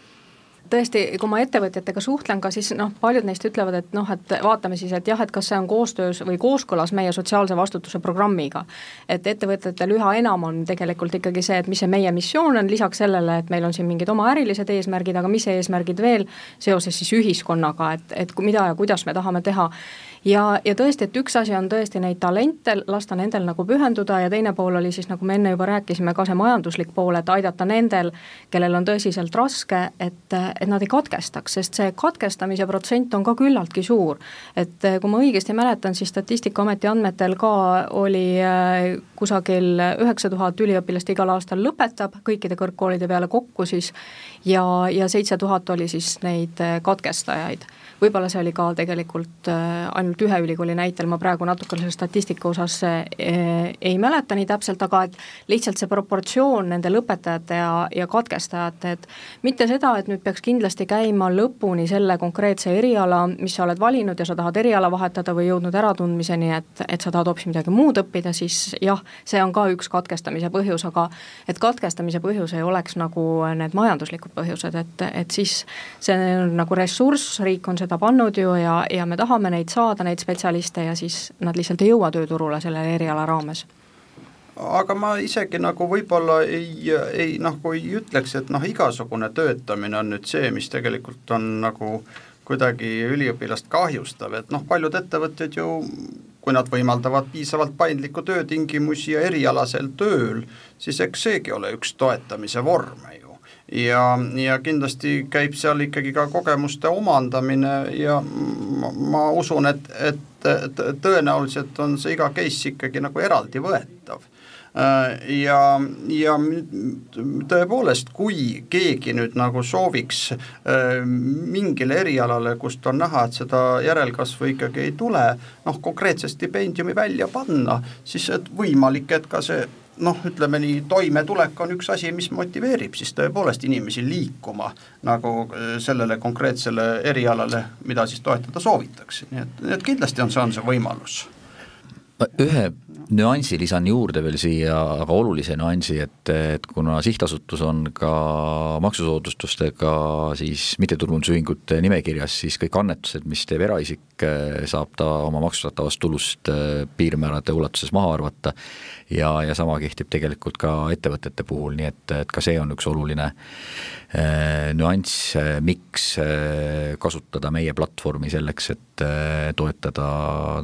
tõesti, kui ma ettevõtjatega suhtlen ka, siis noh, paljud neist ütlevad, et noh, et vaatame siis, et jah, et kas see on koostöös või kooskõlas meie sotsiaalse vastutuse programmiga. et ettevõtetel üha enam on tegelikult ikkagi see, et mis see meie missioon on, lisaks sellele, et meil on siin mingid oma ärilised eesmärgid, aga mis eesmärgid veel seoses siis ühiskonnaga, et, et mida ja kuidas me tahame teha ja, ja tõesti, et üks asi on tõesti neid talente, lasta nendel nagu pühenduda ja teine pool oli siis, nagu me enne juba rääkisime, ka see majanduslik pool, et aidata nendel, kellel on tõsiselt raske, et, et nad ei katkestaks, sest see katkestamise protsent on ka küllaltki suur. et kui ma õigesti mäletan, siis Statistikaameti andmetel ka oli äh, kusagil üheksa tuhat üliõpilast igal aastal lõpetab kõikide kõrgkoolide peale kokku siis ja, ja seitse tuhat oli siis neid äh, katkestajaid võib-olla see oli ka tegelikult äh, ainult ühe ülikooli näitel, ma praegu natuke selle statistika osas äh, ei mäleta nii täpselt, aga et lihtsalt see proportsioon nende lõpetajate ja, ja katkestajate, et mitte seda, et nüüd peaks kindlasti käima lõpuni selle konkreetse eriala, mis sa oled valinud ja sa tahad eriala vahetada või jõudnud äratundmiseni, et, et sa tahad hoopis midagi muud õppida, siis jah, see on ka üks katkestamise põhjus, aga et katkestamise põhjus ei oleks nagu need majanduslikud põhjused, et, et siis see on nagu ressurss, riik on seda pannud ju ja, ja me tahame neid saada, neid spetsialiste ja siis nad lihtsalt ei jõua tööturule selle eriala raames. Aga ma isegi nagu võib-olla ei, ei nagu ei ütleks, et noh, igasugune töötamine on nüüd see, mis tegelikult on nagu kuidagi üliõpilast kahjustav, et noh, paljud ettevõtted ju kui nad võimaldavad piisavalt paindlikku töötingimusi ja erialasel tööl, siis eks seegi ole üks toetamise vorm ju ja, ja kindlasti käib seal ikkagi ka kogemuste omandamine ja ma, ma usun, et, et tõenäoliselt on see iga case ikkagi nagu eraldivõetav äh, ja, ja tõepoolest, kui keegi nüüd nagu sooviks äh, mingile erialale, kust on näha, et seda järelkasvu ikkagi ei tule, noh konkreetse stipendiumi välja panna, siis et võimalik, et ka see noh, ütleme nii, toimetulek on üks asi, mis motiveerib siis tõepoolest inimesi liikuma nagu äh, sellele konkreetsele erialale, mida siis toetada soovitakse, nii et, nii et kindlasti on see, on see võimalus. ühe nüansi lisan juurde veel siia, aga olulise nüansi, et, et kuna sihtasutus on ka maksusoodustustega siis mittetulundusühingute nimekirjas, siis kõik annetused, mis teeb eraisik, saab ta oma maksustatavast tulust äh, piirmäärade ulatuses maha arvata. Ja, ja sama kehtib tegelikult ka ettevõtete puhul, nii et, et ka see on üks oluline äh, nüanss, äh, miks kasutada meie platvormi selleks, et toetada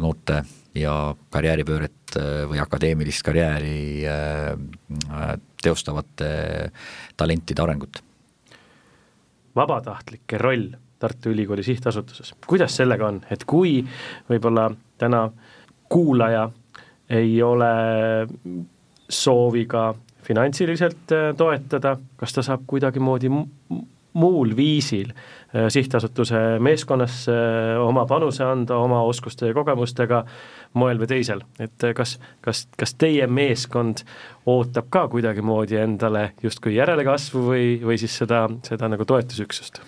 noorte ja karjääripööret äh, või akadeemilist karjääri äh, teostavate talentide arengut. vabatahtlike roll Tartu Ülikooli sihtasutuses, kuidas sellega on, et kui võib-olla täna kuulaja ei ole soovi ka finantsiliselt toetada, kas ta saab kuidagimoodi muul viisil äh, sihtasutuse meeskonnasse äh, oma panuse anda oma oskuste ja kogemustega moel või teisel, et kas, kas, kas teie meeskond ootab ka kuidagimoodi endale justkui järelekasvu või, või siis seda, seda nagu toetusüksust?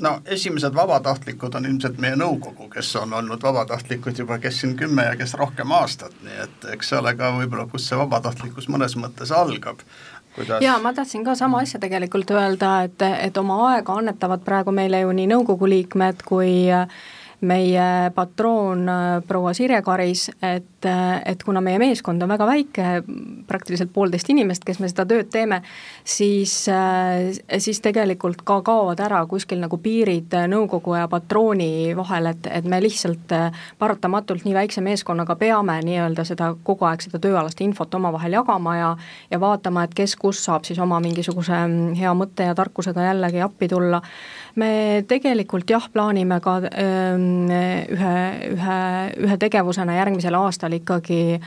no esimesed vabatahtlikud on ilmselt meie nõukogu, kes on olnud vabatahtlikud juba, kes siin kümme ja kes rohkem aastat, nii et eks see ole ka võib-olla, kus see vabatahtlikkus mõnes mõttes algab. Kuidas... jaa, ma tahtsin ka sama asja tegelikult öelda, et, et oma aega annetavad praegu meile ju nii nõukogu liikmed kui äh, meie patroon äh, proua Sirje Karis, et, äh, et kuna meie meeskond on väga väike, praktiliselt poolteist inimest, kes me seda tööd teeme, siis, äh, siis tegelikult ka kaovad ära kuskil nagu piirid nõukogu ja patrooni vahel, et, et me lihtsalt paratamatult nii väikse meeskonnaga peame nii-öelda seda kogu aeg seda tööalast infot omavahel jagama ja ja vaatama, et kes kus saab siis oma mingisuguse mm, hea mõtte ja tarkusega jällegi appi tulla. Me tegelikult jah, plaanime ka ähm, ühe, ühe, ühe tegevusena järgmisel aastal ikkagi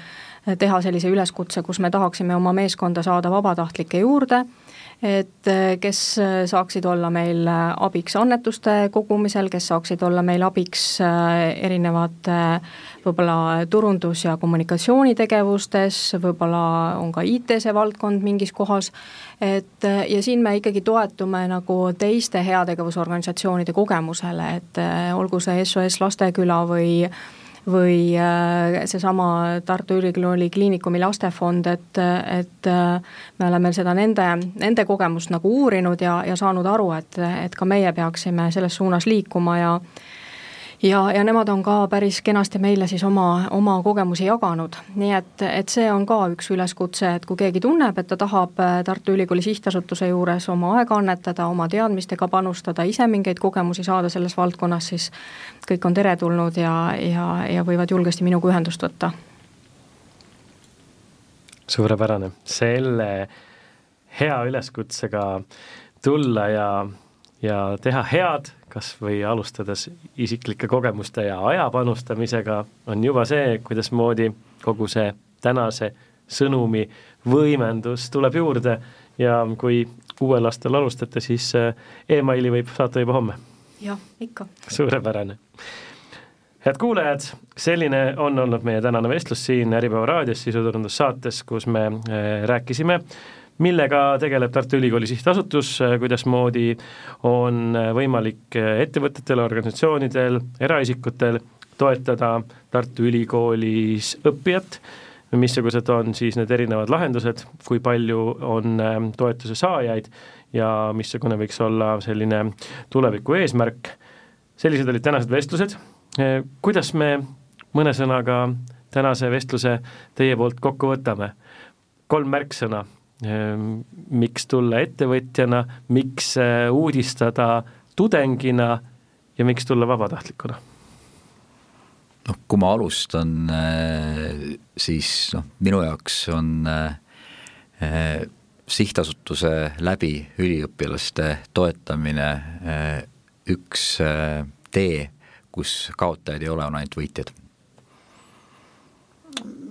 teha sellise üleskutse, kus me tahaksime oma meeskonda saada vabatahtlike juurde, et kes saaksid olla meil abiks annetuste kogumisel, kes saaksid olla meil abiks erinevate võib-olla turundus- ja kommunikatsioonitegevustes, võib-olla on ka IT see valdkond mingis kohas, et ja siin me ikkagi toetume nagu teiste heategevusorganisatsioonide kogemusele, et olgu see SOS Lasteküla või või seesama Tartu Ülikooli Kliinikumi lastefond, et, et me oleme seda nende, nende kogemust nagu uurinud ja, ja saanud aru, et, et ka meie peaksime selles suunas liikuma ja ja, ja nemad on ka päris kenasti meile siis oma, oma kogemusi jaganud, nii et, et see on ka üks üleskutse, et kui keegi tunneb, et ta tahab äh, Tartu Ülikooli Sihtasutuse juures oma aega annetada, oma teadmistega panustada, ise mingeid kogemusi saada selles valdkonnas, siis kõik on teretulnud ja, ja, ja võivad julgesti minuga ühendust võtta. suurepärane, selle hea üleskutsega tulla ja, ja teha head kas või alustades isiklike kogemuste ja aja panustamisega, on juba see, kuidasmoodi kogu see tänase sõnumi võimendus tuleb juurde ja kui uuel aastal alustate, siis äh, emaili võib saata juba homme. jah, ikka. suurepärane. head kuulajad, selline on olnud meie tänane vestlus siin Äripäeva raadios sisuturundussaates, kus me äh, rääkisime äh, millega tegeleb Tartu Ülikooli Sihtasutus, kuidasmoodi on võimalik ettevõtetel, organisatsioonidel, eraisikutel toetada Tartu Ülikoolis õppijat, missugused on siis need erinevad lahendused, kui palju on ähm, toetuse saajaid ja missugune võiks olla selline tuleviku eesmärk. sellised olid tänased vestlused, äh, kuidas me mõne sõnaga tänase vestluse teie poolt kokku võtame? kolm märksõna miks tulla ettevõtjana, miks äh, uudistada tudengina ja miks tulla vabatahtlikuna? noh, kui ma alustan, äh, siis noh, minu jaoks on äh, sihtasutuse läbi üliõpilaste toetamine üks tee, kus kaotajad ei ole, on ainult võitjad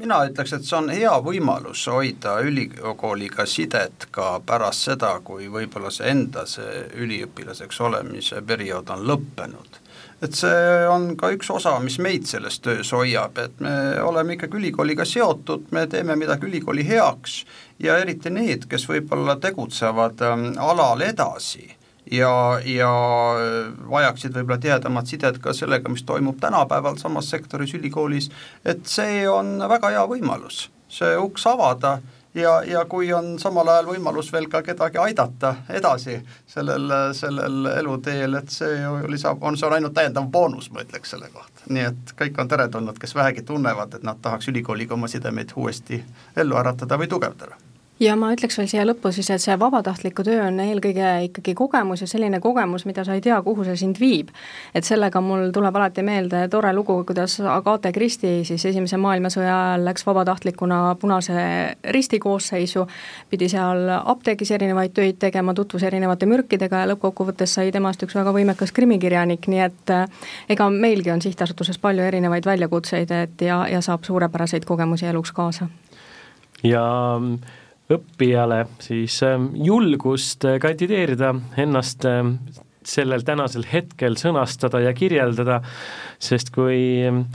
mina ütleks, et see on hea võimalus hoida ülikooliga sidet ka pärast seda, kui võib-olla see enda, see üliõpilaseks olemise periood on lõppenud. et see on ka üks osa, mis meid selles töös hoiab, et me oleme ikkagi ülikooliga seotud, me teeme midagi ülikooli heaks ja eriti need, kes võib-olla tegutsevad ähm, alal edasi ja, ja vajaksid võib-olla tihedamat sidet ka sellega, mis toimub tänapäeval samas sektoris ülikoolis, et see on väga hea võimalus, see uks avada ja, ja kui on samal ajal võimalus veel ka kedagi aidata edasi sellel, sellel eluteel, et see ju lisab, on, see on ainult täiendav boonus, ma ütleks selle kohta. nii et kõik on teretulnud, kes vähegi tunnevad, et nad tahaks ülikooliga oma sidemeid uuesti ellu äratada või tugevdada ja ma ütleks veel siia lõppu siis, et see vabatahtliku töö on eelkõige ikkagi kogemus ja selline kogemus, mida sa ei tea, kuhu see sind viib. et sellega mul tuleb alati meelde tore lugu, kuidas Agathe Christie siis Esimese maailmasõja ajal läks vabatahtlikuna Punase Risti koosseisu, pidi seal apteegis erinevaid töid tegema, tutvus erinevate mürkidega ja lõppkokkuvõttes sai temast üks väga võimekas krimikirjanik, nii et äh, ega meilgi on sihtasutuses palju erinevaid väljakutseid, et ja, ja saab suurepäraseid kogemusi eluks kaasa. ja õppijale siis ähm, julgust äh, kandideerida, ennast ähm, sellel tänasel hetkel sõnastada ja kirjeldada, sest kui ähm,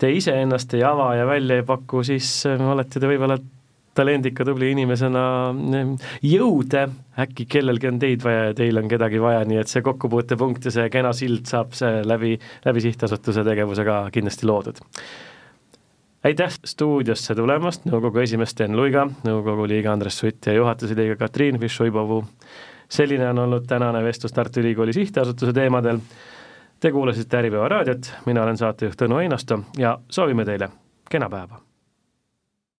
te iseennast ei ava ja välja ei paku, siis olete te võib-olla talendika tubli inimesena jõude, äkki kellelgi on teid vaja ja teil on kedagi vaja, nii et see kokkupuutepunkt ja see kena sild saab see läbi, läbi sihtasutuse tegevusega kindlasti loodud aitäh stuudiosse tulemast, nõukogu esimees Sten Luiga, nõukogu liige Andres Sutt ja juhatuse liige Katriin Fišoibovu. selline on olnud tänane vestlus Tartu Ülikooli Sihtasutuse teemadel. Te kuulasite Äripäeva raadiot, mina olen saatejuht Tõnu Einasto ja soovime teile kena päeva